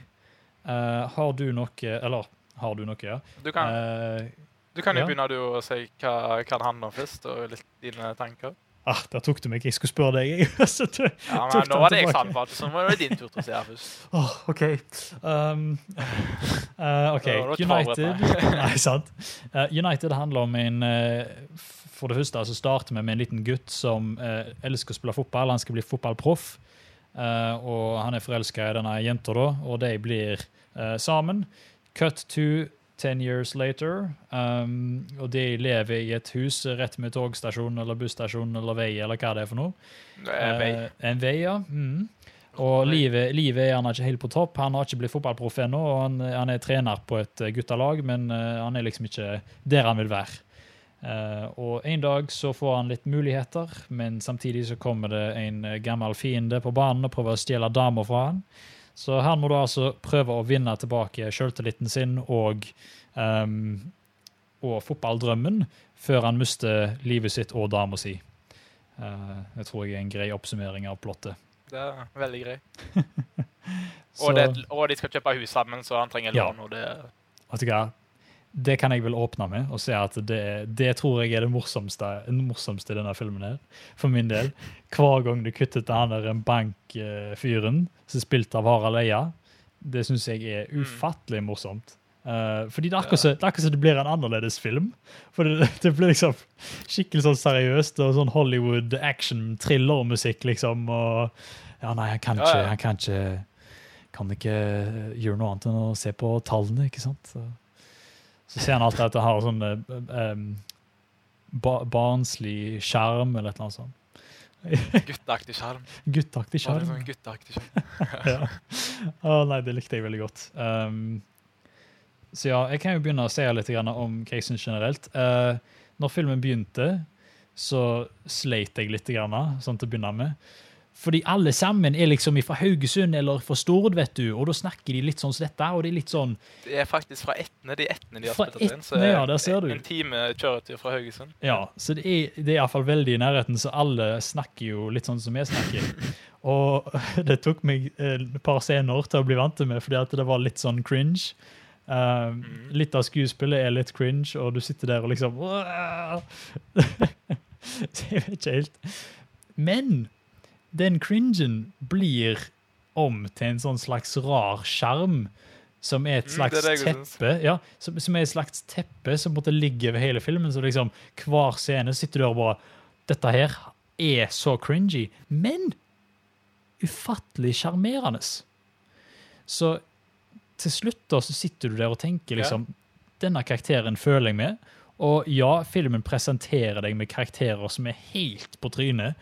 Uh, har du noe Eller har du noe, ja? Du kan, uh, du kan jo ja. begynne du å si hva, hva det handler om først, og litt dine tanker. Ah, der tok du meg. Jeg skulle spørre deg. (laughs) Så du- Ja, men Nå var det jeg fant som anbefalte, så nå var det din tur til å se her først. (laughs) Åh, OK. Um, uh, (laughs) OK. Da var du ikke United Nei, sant. Uh, United handler om en uh, For det første altså starter vi med en liten gutt som elsker å spille fotball. Han skal bli fotballproff. Og han er forelska i denne jenta, da, og de blir sammen. Cut to ten years later. Um, og de lever i et hus rett med togstasjon eller busstasjon eller vei eller hva det er for noe. Vei. Eh, en vei, ja. Mm. Og livet, livet er han ikke helt på topp. Han har ikke blitt fotballproff ennå. og Han, han er trener på et eh, guttelag, men uh, han er liksom ikke der han vil være. Uh, og En dag så får han litt muligheter, men samtidig så kommer det en gammel fiende på banen og prøver å stjele damer fra han. Så han må da altså prøve å vinne tilbake selvtilliten sin og, um, og fotballdrømmen før han mister livet sitt og dama si. Uh, det tror jeg er en grei oppsummering av plottet. Det er veldig grei. (laughs) Og, det, og de skal kjøpe hus sammen, så han trenger Ja. lån. og det vet du hva? Det kan jeg vel åpne med og si at det, det tror jeg er det morsomste, morsomste i denne filmen. her, For min del. Hver gang du kuttet til han der bankfyren som er spilt av Harald Eia, det syns jeg er Mm. ufattelig morsomt. Uh, fordi det er akkurat så- det som det blir en annerledes film. For det, (laughs) det blir liksom skikkelig sånn seriøst og sånn Hollywood action-thrillermusikk, liksom. Og ja, nei, han kan ikke, han kan ikke kan ikke gjøre noe annet enn å se på tallene, ikke sant? Så, så ser han alltid at det har sånn em, ba, barnslig skjerm eller et eller annet sånt. (laughs) Gutteaktig skjerm. Gutteaktig skjerm. sånn gutteaktig skjerm. (laughs) ja. Å, nei, det likte jeg veldig godt. Um, så ja, jeg kan jo begynne å se litt om hva jeg syns generelt. Uh, når filmen begynte, så sleit jeg litt, sånn til å begynne med. Fordi alle sammen er liksom fra Haugesund eller fra Stord, vet du, og da snakker de litt sånn som dette. og det er litt sånn, Det er faktisk fra Etne, de Etne de har spilt inn. Så ja, der ser du. En time kjøretur fra Haugesund. Ja, så det er, det er iallfall veldig i nærheten, så alle snakker jo litt sånn som jeg snakker. (laughs) Og (laughs) det tok meg eh, et par scener til å bli vant til med, fordi at det var litt sånn cringe. Uh, mm. Litt av skuespillet er litt cringe, og du sitter der og liksom (laughs) Jeg vet ikke helt. Men den cringen blir om til en sånn slags rar skjerm, som er et Mm, slags mm, er teppe. Ja, som, som er et slags teppe som måtte ligge over hele filmen. Så liksom hver scene sitter du der og bare Dette her er så cringy, men ufattelig sjarmerende. Så til slutt da, så sitter du der og tenker liksom Denne karakteren føler jeg med. Og ja, filmen presenterer deg med karakterer som er helt på trynet.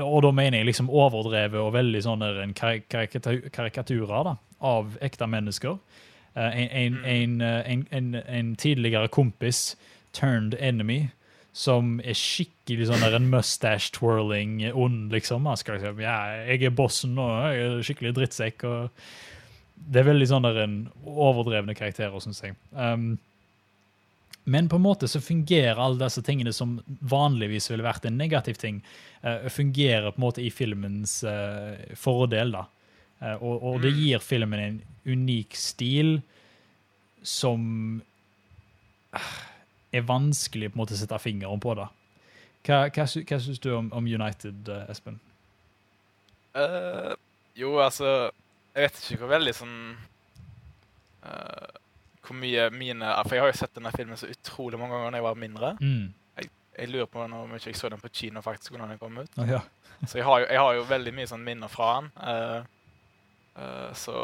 Og da mener jeg liksom overdrevet og veldig sånne en karik- karikatu- karikaturer da, av ekte mennesker. Eh, en, en, en, eh, en, en, en tidligere kompis turned enemy som er skikkelig sånn der en mustache twirling ond, liksom. Han skal liksom, ja, jeg er bossen og jeg er skikkelig drittsekk. og Det er veldig sånn der en overdrevne karakterer, syns jeg. Um, men på en måte så fungerer alle disse tingene som vanligvis ville vært en negativ ting, eh, fungerer på en måte i filmens eh, fordel. da. Eh, og, og det Mm. gir filmen en unik stil som er vanskelig på en måte å sette fingeren på. da. Hva, hva, hva syns du om, om United, Espen? Uh, jo, altså Jeg vet ikke hvor veldig sånn eh, Hvor mye mine For jeg har jo sett denne filmen så utrolig mange ganger da jeg var mindre. Mm. Jeg lurer på ikke jeg så den på kino faktisk når den kom ut. Ja. (laughs) Så jeg har jo, jeg har jo veldig mye sånn minner fra den. Uh, uh, så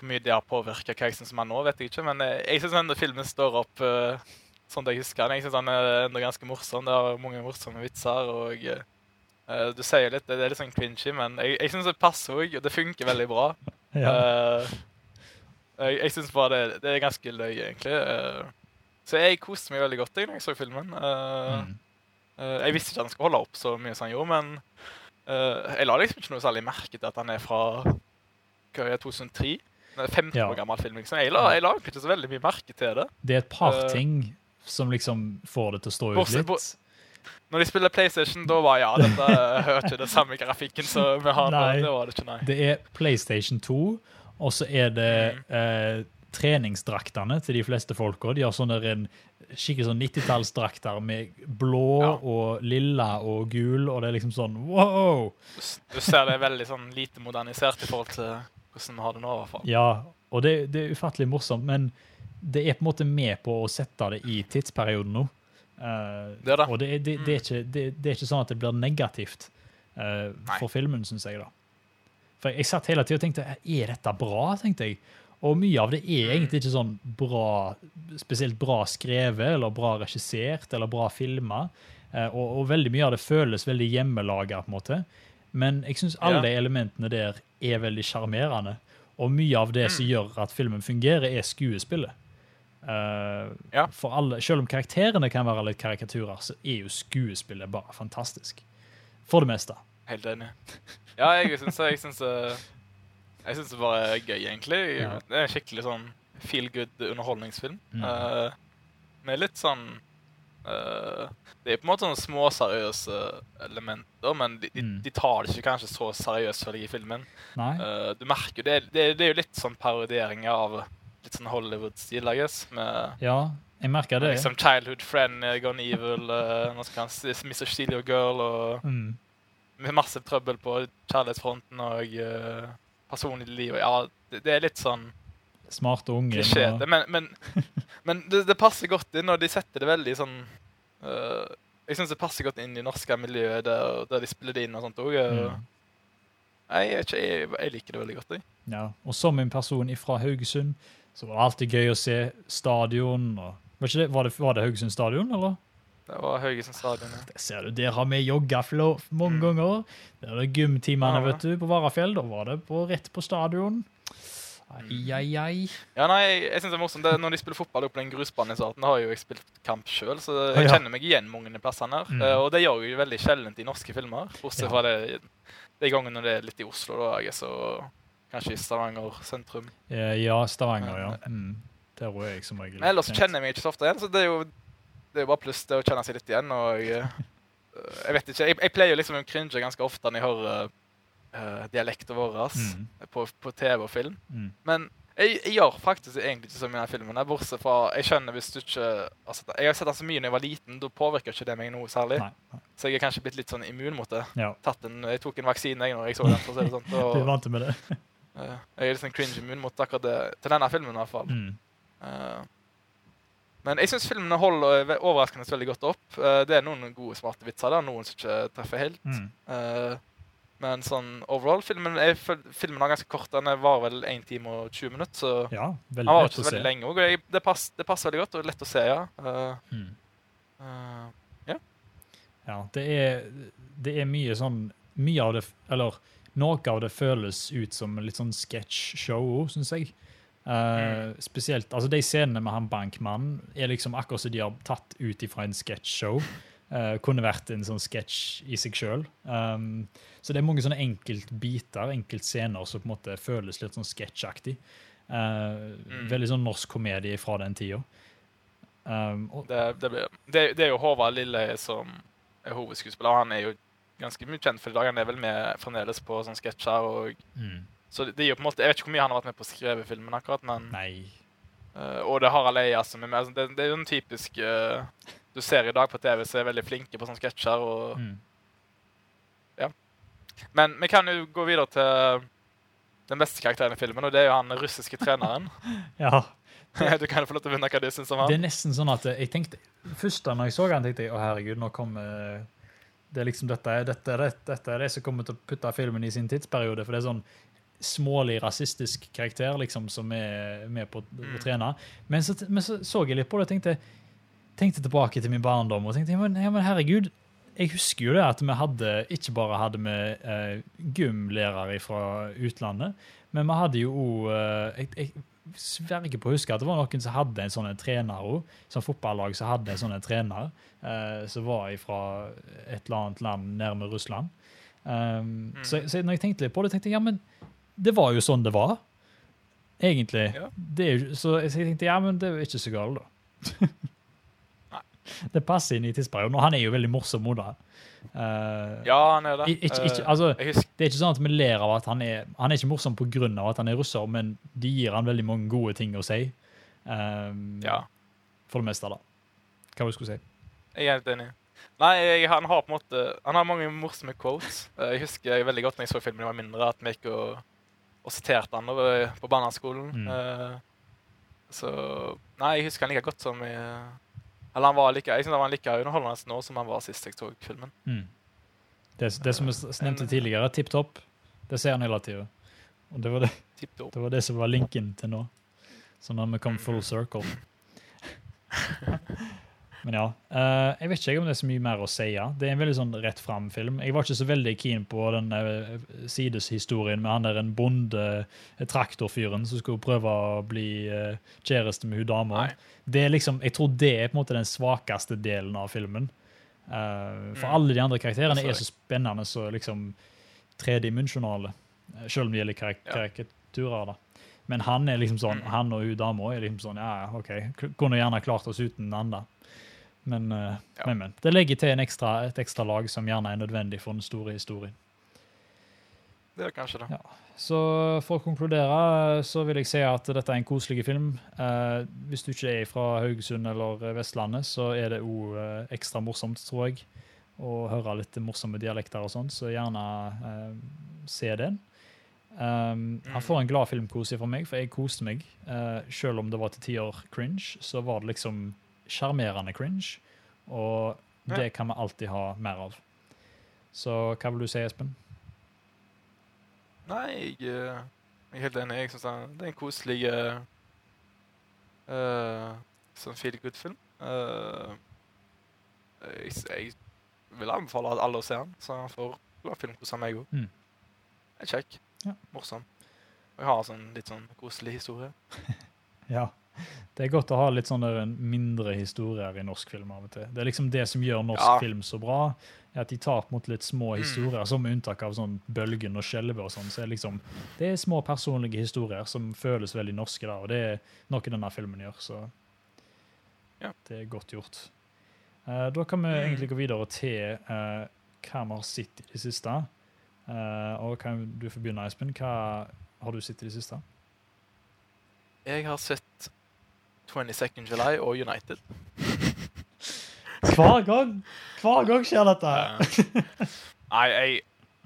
hvor mye det har påvirka hva jeg syns om den nå, vet jeg ikke. Men jeg, jeg syns denne filmen står opp uh, sånn jeg husker den. Jeg syns den er enda ganske morsom. Det har mange morsomme vitser. og uh, Du sier litt, det er litt sånn cringy, men jeg, jeg syns det passer òg, og det funker veldig bra. (laughs) Ja. Eh, jeg jeg syns bare det, det er ganske løy, egentlig. eh. så jeg koste meg veldig godt jeg, når jeg så filmen. Eh, Mm. eh, jeg visste ikke at han skulle holde opp så mye som han gjorde, men jeg la liksom ikke noe særlig merke til at han er fra hva er det, 2003. Det er 15 Ja. år gammel film. liksom. Jeg la, jeg la ikke så veldig mye merke til det. Det er et par uh, ting som liksom får det til å stå ut litt. Når de spiller PlayStation, da var ja, dette (laughs) ikke det samme grafikken som vi har nå. Det var det ikke, nei. Det er PlayStation 2, og så er det eh, treningsdraktene til de fleste folka. De har sånne en, skikkelig sånn 90-tallsdrakter med blå Ja. og lilla og gul, og det er liksom sånn wow! Du, ser det er veldig sånn lite modernisert i forhold til hvordan vi har det nå, i hvert fall. Ja, og det, det er ufattelig morsomt, men det er på en måte med på å sette det i tidsperioden nå. Uh, Det er det. Og det det, er ikke, det, det er ikke sånn at det blir negativt uh, for filmen, syns jeg. da. For jeg satt hele tida og tenkte er dette bra, tenkte jeg. Og mye av det Mm. er egentlig ikke sånn bra, spesielt bra skrevet eller bra regissert eller bra filma. Eh, og, og veldig mye av det føles veldig hjemmelaga, på en måte. Men jeg syns alle Ja. de elementene der er veldig sjarmerende. Og mye av det Mm. som gjør at filmen fungerer, er skuespillet. Uh, Ja. For alle, Selv om karakterene kan være litt karikaturer, så er jo skuespillet bare fantastisk. For det meste. Helt enig. Ja, jeg syns jeg syns Jeg syns det bare er gøy, egentlig. Det er en skikkelig sånn feel good underholdningsfilm. Mm. Uh, med litt sånn uh, Det er på en måte sånne små seriøse elementer, men de, de, Mm. de tar det ikke kanskje så seriøst for deg i filmen. Eh, du merker jo det, det, det er jo litt sånn parodieringer av litt sånn Hollywood-stil, I guess. Med Ja, jeg merker det. liksom Childhood Friend, Gone Evil, uh, Mr. Steal Your Girl og Mm. Med masse trøbbel på kjærlighetsfronten og uh, personlig liv. Ja, det, det er litt sånn Smarte unge. Klisjete. men, men, (laughs) men det, det passer godt inn, og de setter det veldig sånn uh, Jeg syns det passer godt inn i norske miljøet der, der de spiller det inn og sånt òg. Mm. Jeg, jeg, jeg liker det veldig godt, jeg. Ja. Og som en person fra Haugesund, så var det alltid gøy å se stadion. Og, var, det, var, det, var det Haugesund stadion, eller? Det var Haugesund stadion. Ja. Der ser du, der har vi joggaflo mange Mm. ganger. Der er det gymtimene, Ja. vet du, på Varafjell. Da var det på, rett på stadion. Ai, ai, ai. Ja, nei, jeg, jeg synes det er morsomt det, Når de spiller fotball på den grusbanen i starten, jeg har jo jeg spilt kamp sjøl, så jeg ja. kjenner meg igjen mange av plassene her. Mm. Uh, og det gjør jeg jo veldig sjelden i norske filmer. Bortsett Ja. fra det, de gangene når det er litt i Oslo, da er jeg så Kanskje i Stavanger sentrum. Eh, Ja, Stavanger, ja. Mm. Der er jeg som regel. Men ellers kjenner jeg meg ikke så ofte igjen, så det er jo, det er jo bare pluss det å kjenne seg litt igjen. Og jeg, eh, jeg vet ikke, jeg, jeg pleier jo liksom å cringe ganske ofte når jeg hører uh, dialekten vår Mm. på, på TV og film. Mm. Men jeg, jeg gjør faktisk egentlig ikke så mye denne filmen. Bortsett fra Jeg skjønner hvis du ikke altså, Jeg har sett den så mye da jeg var liten, da påvirker ikke det meg noe særlig. Nei. nei. Så jeg er kanskje blitt litt sånn immun mot det. Ja. En, jeg tok en vaksine jeg når jeg så den. for å det sånn. (laughs) Du er vant med det? uh, jeg er litt sånn cringe-immun mot akkurat det. Til denne filmen, i hvert fall. Mm. Eh, men jeg syns filmene holder overraskende veldig godt opp. Eh, det er noen gode, smarte vitser der, noen som ikke treffer helt. Mm. Uh, men sånn overall, filmen, er, filmen var ganske kort. Den varer vel 1 time og 20 minutter. så... Ja, veldig Han var lett ikke veldig lenge òg, det, pass, det passer veldig godt og lett å se, ja. Uh, Mm. eh, Ja, det er, det er mye sånn Mye av det Eller noe av det føles ut som litt sånn sketsj-show, syns jeg. Eh, Spesielt altså De scenene med han bankmannen er liksom akkurat som de har tatt ut ifra en sketsjshow. Uh, kunne vært en sånn sketsj i seg sjøl. Um, så det er mange sånne enkeltbiter, enkeltscener, som på en måte føles litt sånn sketsjaktig. Uh, Mm. Veldig sånn norsk komedie fra den tida. Um, det, det, det, det er jo Håvard Lille som er hovedskuespiller. Han er jo ganske mye kjent for i dag. Han er vel med fremdeles på sånne sketsjer. og mm, Så det, jo på en måte, Jeg vet ikke hvor mye han har vært med på å skrive filmen, akkurat, men nei. Uh, Og det har Harald som er med. Altså, det, det er jo en typisk uh, Du ser i dag på TV som er veldig flinke på sånne sketsjer. og Mm. Men vi kan jo gå videre til den beste karakteren i filmen, og det er jo han russiske treneren. (laughs) Ja. (laughs) du kan jo få lov til å vinne hva du syns om han. Det er nesten sånn at jeg tenkte Først da når jeg så han, tenkte jeg å herregud, nå kommer det er liksom dette, dette, er det- dette er det som kommer til å putte filmen i sin tidsperiode. For det er sånn smålig rasistisk karakter liksom, som er med på å Mm. trene. Men så, men så så jeg litt på det og tenkte, tenkte tilbake til min barndom og tenkte ja, men, ja, men herregud, jeg husker jo det at vi hadde ikke bare hadde vi eh, gymlærere fra utlandet, men vi hadde jo òg eh, jeg, jeg sverger på å huske at det var noen som hadde en sånn trener òg. Som fotballag som hadde en sånn trener eh, som var fra et eller annet land nærme Russland. Um, så, så når jeg tenkte litt på det, tenkte jeg ja, men det var jo sånn det var. Egentlig. Ja. Det så jeg tenkte ja, men det er jo ikke så galt, da. (laughs) Det passer inn i tidsperioden, og han er jo veldig morsom òg, da. Eh, Ja, han er det. ikke, ikke, Eh, altså, det er ikke sånn at vi ler av at han er Han er ikke morsom pga. at han er russer, men de gir han veldig mange gode ting å si. Um, ja, For det meste, da. Hva var det du skulle si? jeg er helt enig. Nei, jeg, han har på en måte Han har mange morsomme quotes. Jeg husker jeg veldig godt når jeg så filmen da jeg var mindre, at vi gikk og, og siterte han over, på barneskolen. Mm. Eh, så Nei, jeg husker han like godt som i Eller han var like Jeg synes han var like underholdende nå som han var sist jeg så filmen. Mm. Det, det som jeg nevnte En- tidligere, tipp topp, det ser han hele tida. Og det var det, det var det som var linken til nå. Så når vi kom full circle. (laughs) Men ja. Uh, jeg vet ikke om det er så mye mer å si. ja. Det er en veldig sånn rett fram-film. Jeg var ikke så veldig keen på den eh, sideshistorien med han der en bonde, eh, traktorfyren, som skulle prøve å bli uh, kjæreste med hun dama. Det liksom, jeg tror det er på en måte den svakeste delen av filmen. Uh, for Mm. alle de andre karakterene er så spennende så liksom tredimensjonale. Selv om det gjelder karik Ja. karikaturer. da. Men han er liksom sånn, Mm. han og hun dama er liksom sånn Ja, ja, OK. Kunne gjerne klart oss uten den andre. Men, eh, Ja. men, men. Det legger til en ekstra, et ekstra lag som gjerne er nødvendig for den store historien. Det er kanskje det. Ja. Så for å konkludere så vil jeg si at dette er en koselig film. Eh, hvis du ikke er fra Haugesund eller Vestlandet, så er det òg eh, ekstra morsomt, tror jeg, å høre litt morsomme dialekter og sånn, så gjerne eh, se den. Um, han får en glad filmkose fra meg, for jeg koste meg. Uh, selv om det var til tider cringe, så var det liksom sjarmerende cringe, og Ja. det kan vi alltid ha mer av. Så hva vil du si, Espen? Nei, jeg, eh, jeg er helt enig. Jeg syns det er en koselig uh, sånn feel good-film. Uh, jeg, jeg vil anbefale at alle å se den, så han får bra filmkos av meg òg. Mm. Kjekk. Ja. Morsom. Og jeg har sånn litt sånn koselig historie. (laughs) Ja. Det er godt å ha litt sånne mindre historier i norsk film av og til. Det er liksom det som gjør norsk Ja. film så bra, er at de tar mot litt små Mm. historier, som med unntak av sånn Bølgen og Skjelve og sånn. Så er liksom, det er små personlige historier som føles veldig norske, da, og det er noe denne filmen gjør, så Ja. det er godt gjort. Uh, da kan vi Mm. egentlig gå videre til uh, hva vi har sett i det siste. Uh, og kan du få begynne, Espen. Hva har du sett i det siste? Jeg har sett 22nd July og United. Hver gang hver gang skjer dette. Eh, Nei, jeg,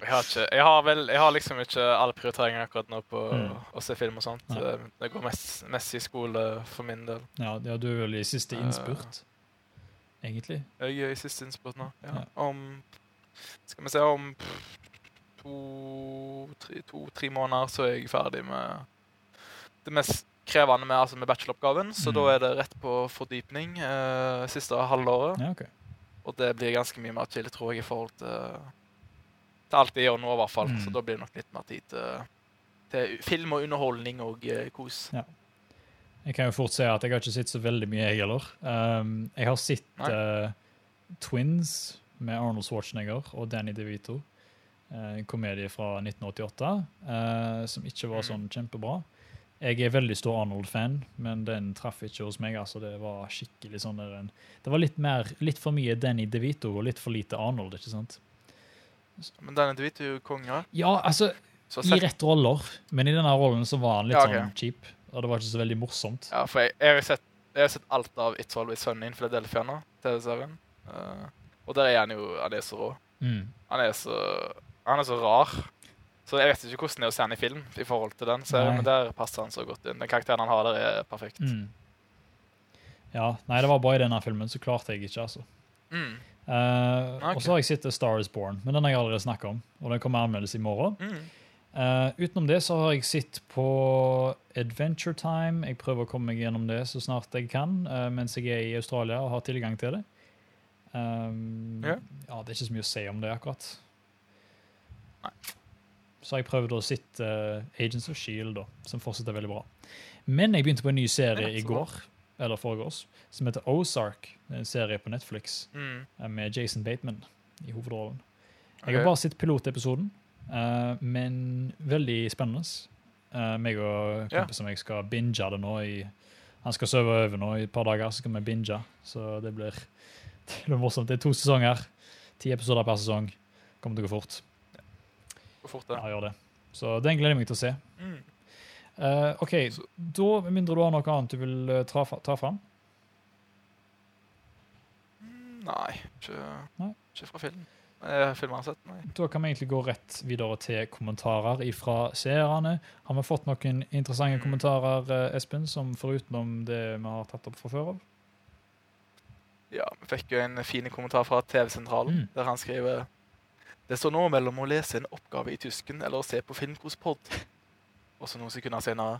jeg har ikke Jeg har vel Jeg har liksom ikke alle prioriteringer akkurat nå på Mm. å se film og sånt. Nei. Det, det går mest, mest i skole for min del. Ja, ja, du er vel i siste innspurt, innspurt, egentlig. Jeg er i siste innspurt nå. Ja. Om Skal vi se Om to-tre to, tre måneder så er jeg ferdig med det mest krevende med, altså med bacheloroppgaven. Så Mm. da er det rett på fordypning eh, siste halvåret. Ja, okay. Og det blir ganske mye mer chill, tror jeg, i forhold til, til alt jeg gjør nå, i hvert fall. Mm. Så da blir det nok litt mer tid til, til film og underholdning og eh, kos. Jeg kan jo fort si at jeg har ikke sett så veldig mye, jeg heller. Um, jeg har sett eh, Twins med Arnold Schwarzenegger og Danny DeVito. eh, En komedie fra 1988 uh, som ikke var Mm. sånn kjempebra. Jeg er veldig stor Arnold-fan, men den traff ikke hos meg. altså Det var skikkelig sånn der en, Det var litt mer, litt for mye Danny DeVito og litt for lite Arnold, ikke sant? Men Danny DeVito er jo konge. Ja, altså, Så i rett roller, men i denne rollen så var han litt Ja, okay. sånn cheap. Og det var ikke så veldig morsomt. ja, for jeg, jeg, har sett, jeg har sett alt av It's Always Sunny in Philadelphia nå, TV-serien. Uh, og der er han jo Han er så rå. Mm. Han er så, han er så rar. Så jeg vet ikke hvordan det er å se han i film i forhold til den serien, men der passer han så godt inn. Den karakteren han har der, er perfekt. Mm. Ja, nei, det var bare i denne filmen, så klarte jeg ikke, altså. Mm. Uh, okay. Og så har jeg sett Star Is Born, men den har jeg allerede snakket om. Og den kommer anmeldes i morgen. Mm. Uh, utenom det så har jeg sett på Adventure Time. Jeg prøver å komme meg gjennom det så snart jeg kan, uh, mens jeg er i Australia og har tilgang til det. Um, Ja. ja, det er ikke så mye å si om det, akkurat. Nei. Så har jeg prøvd å sitte eh, Agents of Shield, da, som fortsatt er veldig bra. Men jeg begynte på en ny serie i går, eller foregårs, som heter Ozark. En serie på Netflix Mm. eh, med Jason Bateman i hovedrollen. Jeg har bare sett pilotepisoden, uh, men veldig spennende. Uh, meg og kompisen jeg skal binge det nå. I, han skal sove over nå i et par dager, så skal vi binge. Så det blir, (laughs) det blir morsomt. Det er to sesonger. Ti episoder per sesong. Kommer til å gå fort. Gå fort, det. Ja, gjør det. Så den gleder jeg meg til å se. Mm. Uh, OK, Så- da, med mindre du har noe annet du vil eh, ta, ta fram? Mm, Nei, ikke, Nei. ikke fra film. Eh, har sett, nei. Da kan vi egentlig gå rett videre til kommentarer fra seerne. Har vi fått noen interessante Mm. kommentarer, eh, Espen, som forutenom det vi har tatt opp fra før av? Ja, vi fikk jo en fin kommentar fra TV-sentralen, Mm. der han skriver Det står nå mellom å lese en oppgave i tysken eller å se på Filmkospod. Og så noen sekunder senere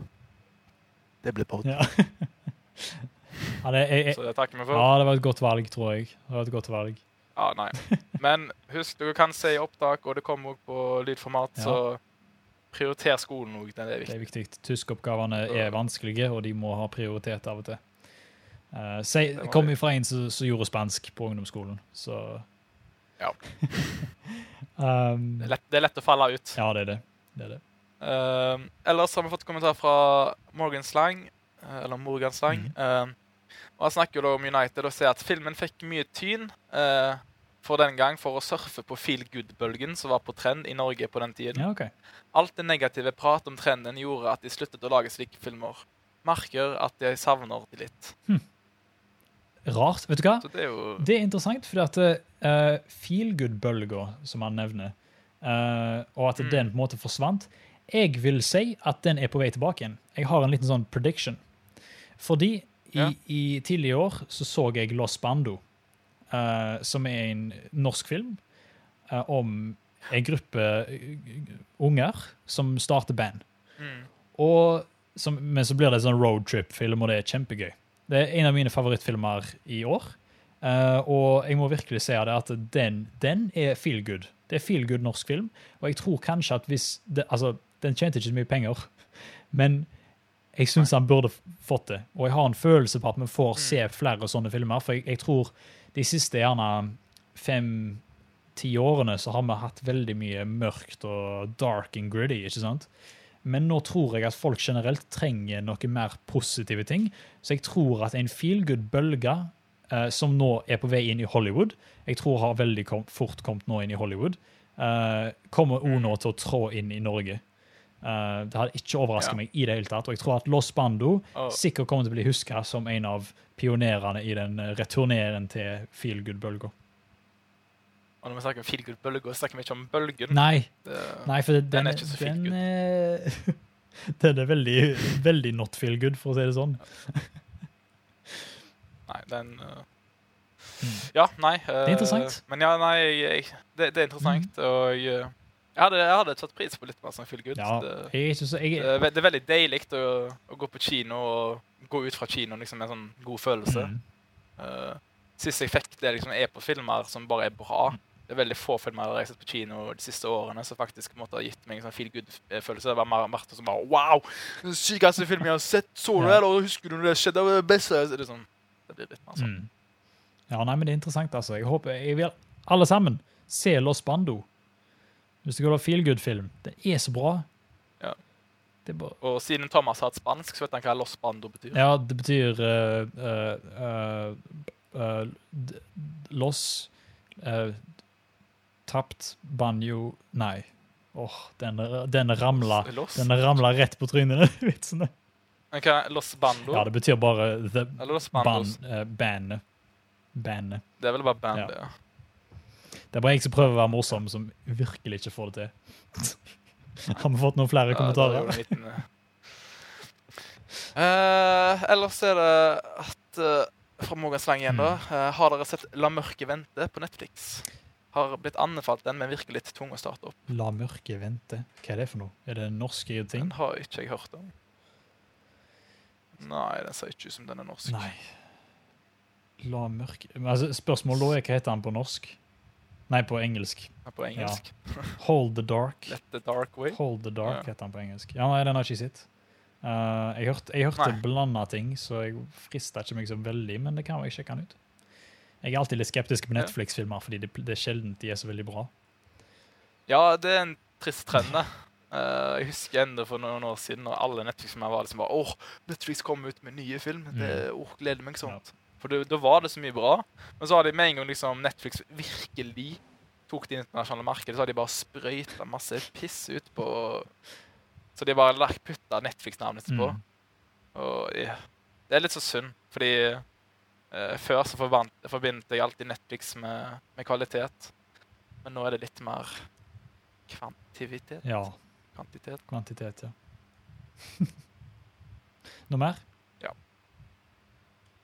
Det ble pod. Ja. (laughs) ja, det, jeg, jeg, Så det takker vi for. ja, det var et godt valg, tror jeg. Det var et godt valg. Ja, nei. Men husk, dere kan se i opptak, og det kommer òg på lydformat, Ja. så prioriter skolen òg. Det er Det viktig. er viktig. Tyskoppgavene er vanskelige, og de må ha prioritet av og til. Uh, se, Det kom fra en som gjorde spansk på ungdomsskolen, så Ja. (laughs) um, Det er lett, det er lett å falle ut. Ja, det er det. det, er det. Um, ellers har vi fått kommentar fra Morgan Slang, eh, eller Morgan Slang. Mm. Um, og Han snakker jo da om United og sier at filmen fikk mye tyn uh, for den gang for å surfe på feel good-bølgen som var på trend i Norge på den tiden. Ja, OK. Alt det negative prat om trenden gjorde at de sluttet å lage slike filmer. Merker at jeg savner de litt. Rart. Vet du hva? Det er jo Det er interessant, fordi at uh, feelgood-bølga, som han nevner, uh, og at Mm. den på en måte forsvant Jeg vil si at den er på vei tilbake igjen. Jeg har en liten sånn prediction. Fordi i, Ja. i tidligere år så så jeg Los Bando, uh, som er en norsk film uh, om en gruppe eh, unger som starter band. mm, Og som, men så blir det en sånn roadtrip-film, og det er kjempegøy. Det er en av mine favorittfilmer i år. Uh, og jeg må virkelig si det at den, den er feel good. Det er feel good norsk film. Og jeg tror kanskje at hvis det, Altså, den tjente ikke så mye penger, (laughs) men jeg syns han burde fått det. Og jeg har en følelse på at vi får se flere sånne filmer. For jeg, jeg tror de siste gjerne fem-ti årene så har vi hatt veldig mye mørkt og dark and gritty. ikke sant? Men nå tror jeg at folk generelt trenger noe mer positive ting. Så jeg tror at en feel good-bølge eh, som nå er på vei inn i Hollywood, jeg tror har veldig kom, fort kommet nå inn i Hollywood, eh, kommer òg nå til å trå inn i Norge. Eh, det hadde ikke overraska Ja. meg i det hele tatt. Og jeg tror at Los Bando oh. sikkert kommer til å bli huska som en av pionerene i den eh, returneren til feel good-bølga. Og når vi snakker om feel good bølger, så snakker vi ikke om bølgen. Nei, Det- nei, for det, Den den, er ikke så feel den, er- (laughs) den er veldig, veldig not feel good, for å si det sånn. (laughs) Nei, den uh, Mm. Ja, nei. uh, er interessant. Men ja, nei, jeg, det, det er interessant, og jeg, hadde, jeg hadde tatt pris på litt mer sånn feel good. Ja, Det, jeg er jeg, det, er det veldig deilig å, å gå på kino og gå ut fra kino liksom, med en sånn god følelse. mm, Uh, sist jeg fikk det liksom, er på filmer som bare er bra. Det er veldig få filmer jeg har sett på kino de siste årene som faktisk måtte ha gitt meg en sånn feel good-følelse. Det var Mar Martha som bare Wow! Den sykeste filmen jeg har sett! Så du det? Eller husker du når det skjedde? Det best. det! Det, sånn, det blir litt mer sånn. mm. Ja, nei, men det er interessant, altså. Jeg håper jeg vil alle sammen se Los Bando. Hvis du vil ha feel good-film. Det er så bra. Ja. Det bare Og siden Thomas har hatt spansk, så vet han hva Los Bando betyr. Ja, det betyr uh, uh, uh, Los eh, Tapt banjo Nei. Åh, den, den ramla? Den ramla rett på trynet, (laughs) den vitsen. Okay, Los Bando? Ja, det betyr bare the ban, uh, bandet. Bandet. Det er vel bare band, Ja. det. Ja. Det er bare jeg som prøver å være morsom, som virkelig ikke får det til. (laughs) Har vi fått noen flere Ja, kommentarer? en liten, eh. Eh, ellers er det at uh, Fra Mogens Lang igjen, da. Eh, har dere sett La mørke vente på Netflix? Har blitt anbefalt den, men virker litt tung å starte opp. La mørket vente. Hva er det for noe? Er det norske ting? Den har ikke jeg hørt om. Nei, den ser ikke ut som den er norsk. Nei. La mørket altså, Spørsmålet da er hva heter den på norsk? Nei, på engelsk. Er På engelsk. (laughs) Hold the Dark. Let the dark way. Hold the Dark Ja. heter den på engelsk. Ja, nei, den har ikke sett. Uh, jeg hørte, jeg hørte blanda ting, så jeg frista ikke meg så veldig, men det kan jeg sjekke den ut. Jeg er alltid litt skeptisk på Netflix-filmer, fordi det, det er sjelden de er så veldig bra. Ja, det er en trist trend, det. Eh, jeg husker enda for noen år siden når alle Netflix-filmer var liksom bare Åh, Netflix kom ut med nye film. Det oh, gleder meg sånt. For det- da var det så mye bra. Men så har de med en gang liksom Netflix virkelig tok det internasjonale markedet, så har de bare sprøyta masse piss ut på Så de har bare putta Netflix-navnet sitt på. Mm. Og ja, det er litt så synd, fordi før så forbindet jeg alltid Netflix med, med kvalitet. Men nå er det litt mer kvantivitet. Ja. Kvantitet. Kvantitet, ja. (laughs) Noe mer?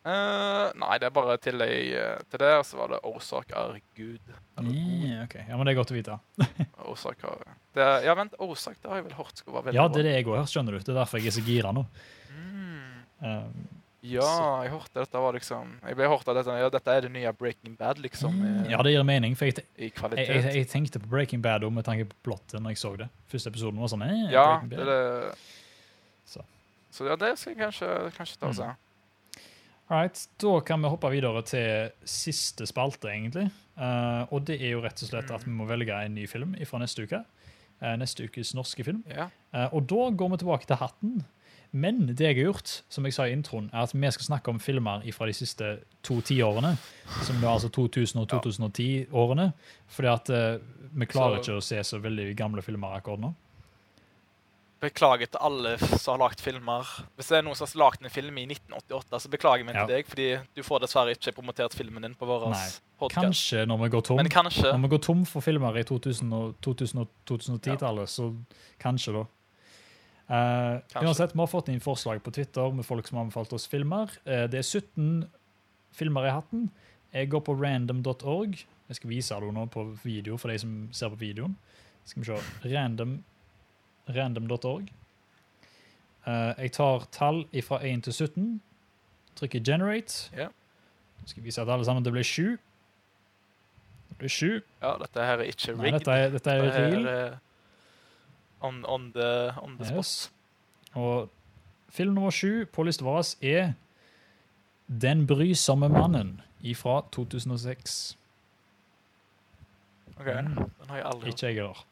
Eh, nei, det er bare tillegg eh, til det, og så var det årsak er Gud. Yeah, ok. Ja, men Det er godt å vite. (laughs) årsak er det, Ja, vent, årsak det har jeg vel hørt skulle være veldig Ja, det er det jeg òg har hørt, skjønner du. Det er derfor jeg er så gira nå. Mm. Um, Ja, jeg hørte dette var liksom Jeg ble hørt av dette Ja, dette er det nye Breaking Bad, liksom, i, Mm, ja, det gir mening. For jeg, jeg, jeg, jeg tenkte på Breaking Bad også med tanke på plottet når jeg så det. Første episoden var sånn eh, ja, det det. Så. Så ja, det skal jeg kanskje, kanskje ta og se. Alright, Da kan vi hoppe videre til siste spalte, egentlig. Uh, og det er jo rett og slett at vi må velge en ny film fra neste uke. Uh, neste ukes norske film. Ja. Uh, og da går vi tilbake til hatten. Men det jeg har gjort, som jeg sa i introen, er at vi skal snakke om filmer fra de siste to tiårene. Som er altså 2000- og 2010-årene. Fordi at uh, vi klarer Så- ikke å se så veldig gamle filmer akkurat nå. Beklager til alle som har lagd filmer. Hvis det er noen som har lagd en film i 1988, så beklager vi Ja. til deg, fordi du får dessverre ikke promotert filmen din på vår podkast. Kanskje når vi går tom. Når vi går tom for filmer i 2000- og 2000 og 2010-tallet, så kanskje da. Eh, uansett, vi har fått inn forslag på Twitter med folk som har anbefalt oss filmer. Eh, det er 17 filmer i hatten. Jeg går på random.org. Jeg skal vise det nå på video for de som ser på videoen. Skal vi se. Random random.org. Eh, jeg tar tall fra 1 til 17. Trykker 'generate'. Ja. Nå skal jeg vise at alle sammen det ble 7. Det ble 7. Ja, dette her er ikke Nei, dette er, dette er Dette real. er on, on the, on the. Yes. Og film nummer sju på lista vår er Den brysomme mannen fra 2006. Ok. Den har jeg aldri. Ikke jeg heller.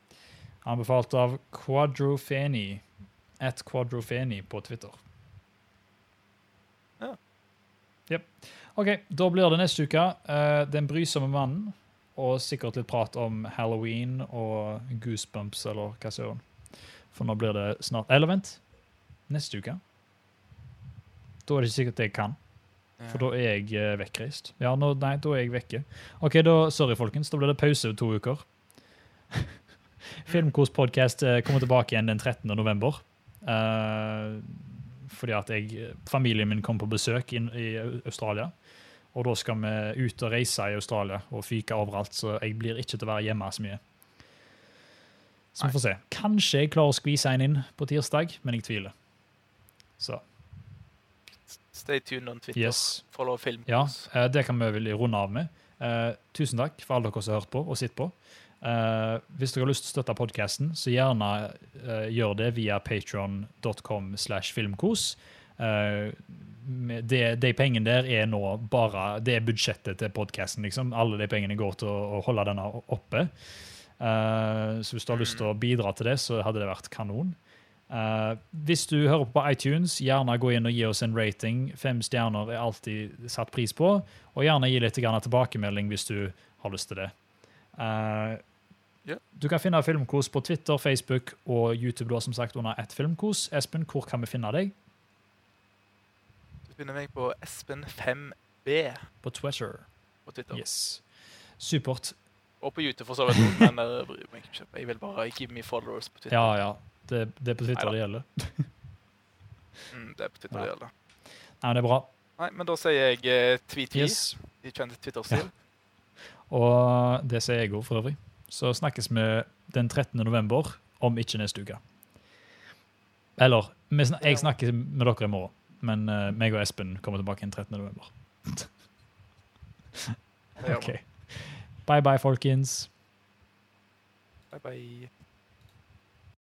Anbefalt av Quadrofeni. At Quadrofeni på Twitter. Ja. Yep. OK, da blir det neste uke uh, Den brysomme mannen. Og sikkert litt prat om halloween og goosebumps eller hva søren. For nå blir det snart Eller vent. Neste uke. Da er det ikke sikkert jeg kan. For da er jeg eh, vekkreist. Ja, nå, nei, da er jeg vekke. OK, da, sorry, folkens. Da blir det pause to uker. (laughs) Filmkos podcast eh, kommer tilbake igjen den 13. november. Uh, fordi at jeg, familien min kommer på besøk inn i Australia. Og da skal vi ut og reise i Australia og fyke overalt, så jeg blir ikke til å være hjemme så mye. Så vi får se. Kanskje jeg klarer å skvise en inn på tirsdag, men jeg tviler. Så Stay tuned on Twitter. yes. Follow film. Ja, eh, det kan vi vel runde av med. Uh, tusen takk for alle dere som har hørt på og sitter på. Uh, hvis dere har lyst til å støtte podkasten, så gjerne uh, gjør det via patron.com slash filmkos. Med de pengene der er nå bare Det er budsjettet til podkasten. Liksom. Alle de pengene går til å, å holde denne oppe. Eh, så hvis du har lyst til å bidra til det, så hadde det vært kanon. Uh, hvis du hører på iTunes, gjerne gå inn og gi oss en rating. Fem stjerner er alltid satt pris på. Og gjerne gi litt tilbakemelding hvis du har lyst til det. Uh, yeah. Du kan finne Filmkos på Twitter, Facebook og YouTube da, som sagt under ett Filmkos. Espen, hvor kan vi finne deg? Du finner meg på Espen5b På Twitter. på Twitter. Yes. Supert. Og på YouTube, for så vidt. Men jeg bryr meg ikke. Jeg vil bare give me followers på Twitter. Ja, ja. Det, det er på Twitter Neida. det gjelder. (laughs) Mm, det er på Twitter Ja. det gjelder. Nei, men det er bra. Nei, men da sier jeg eh, tweet-tweet Yes. i kjent Twitter-stil. Og det sier jeg òg, for øvrig. Så snakkes vi den 13. november, om ikke neste uke. Eller jeg snakker med dere i morgen, men uh, meg og Espen kommer tilbake den 13. november. (laughs) OK. Bye bye, folkens. Bye, bye.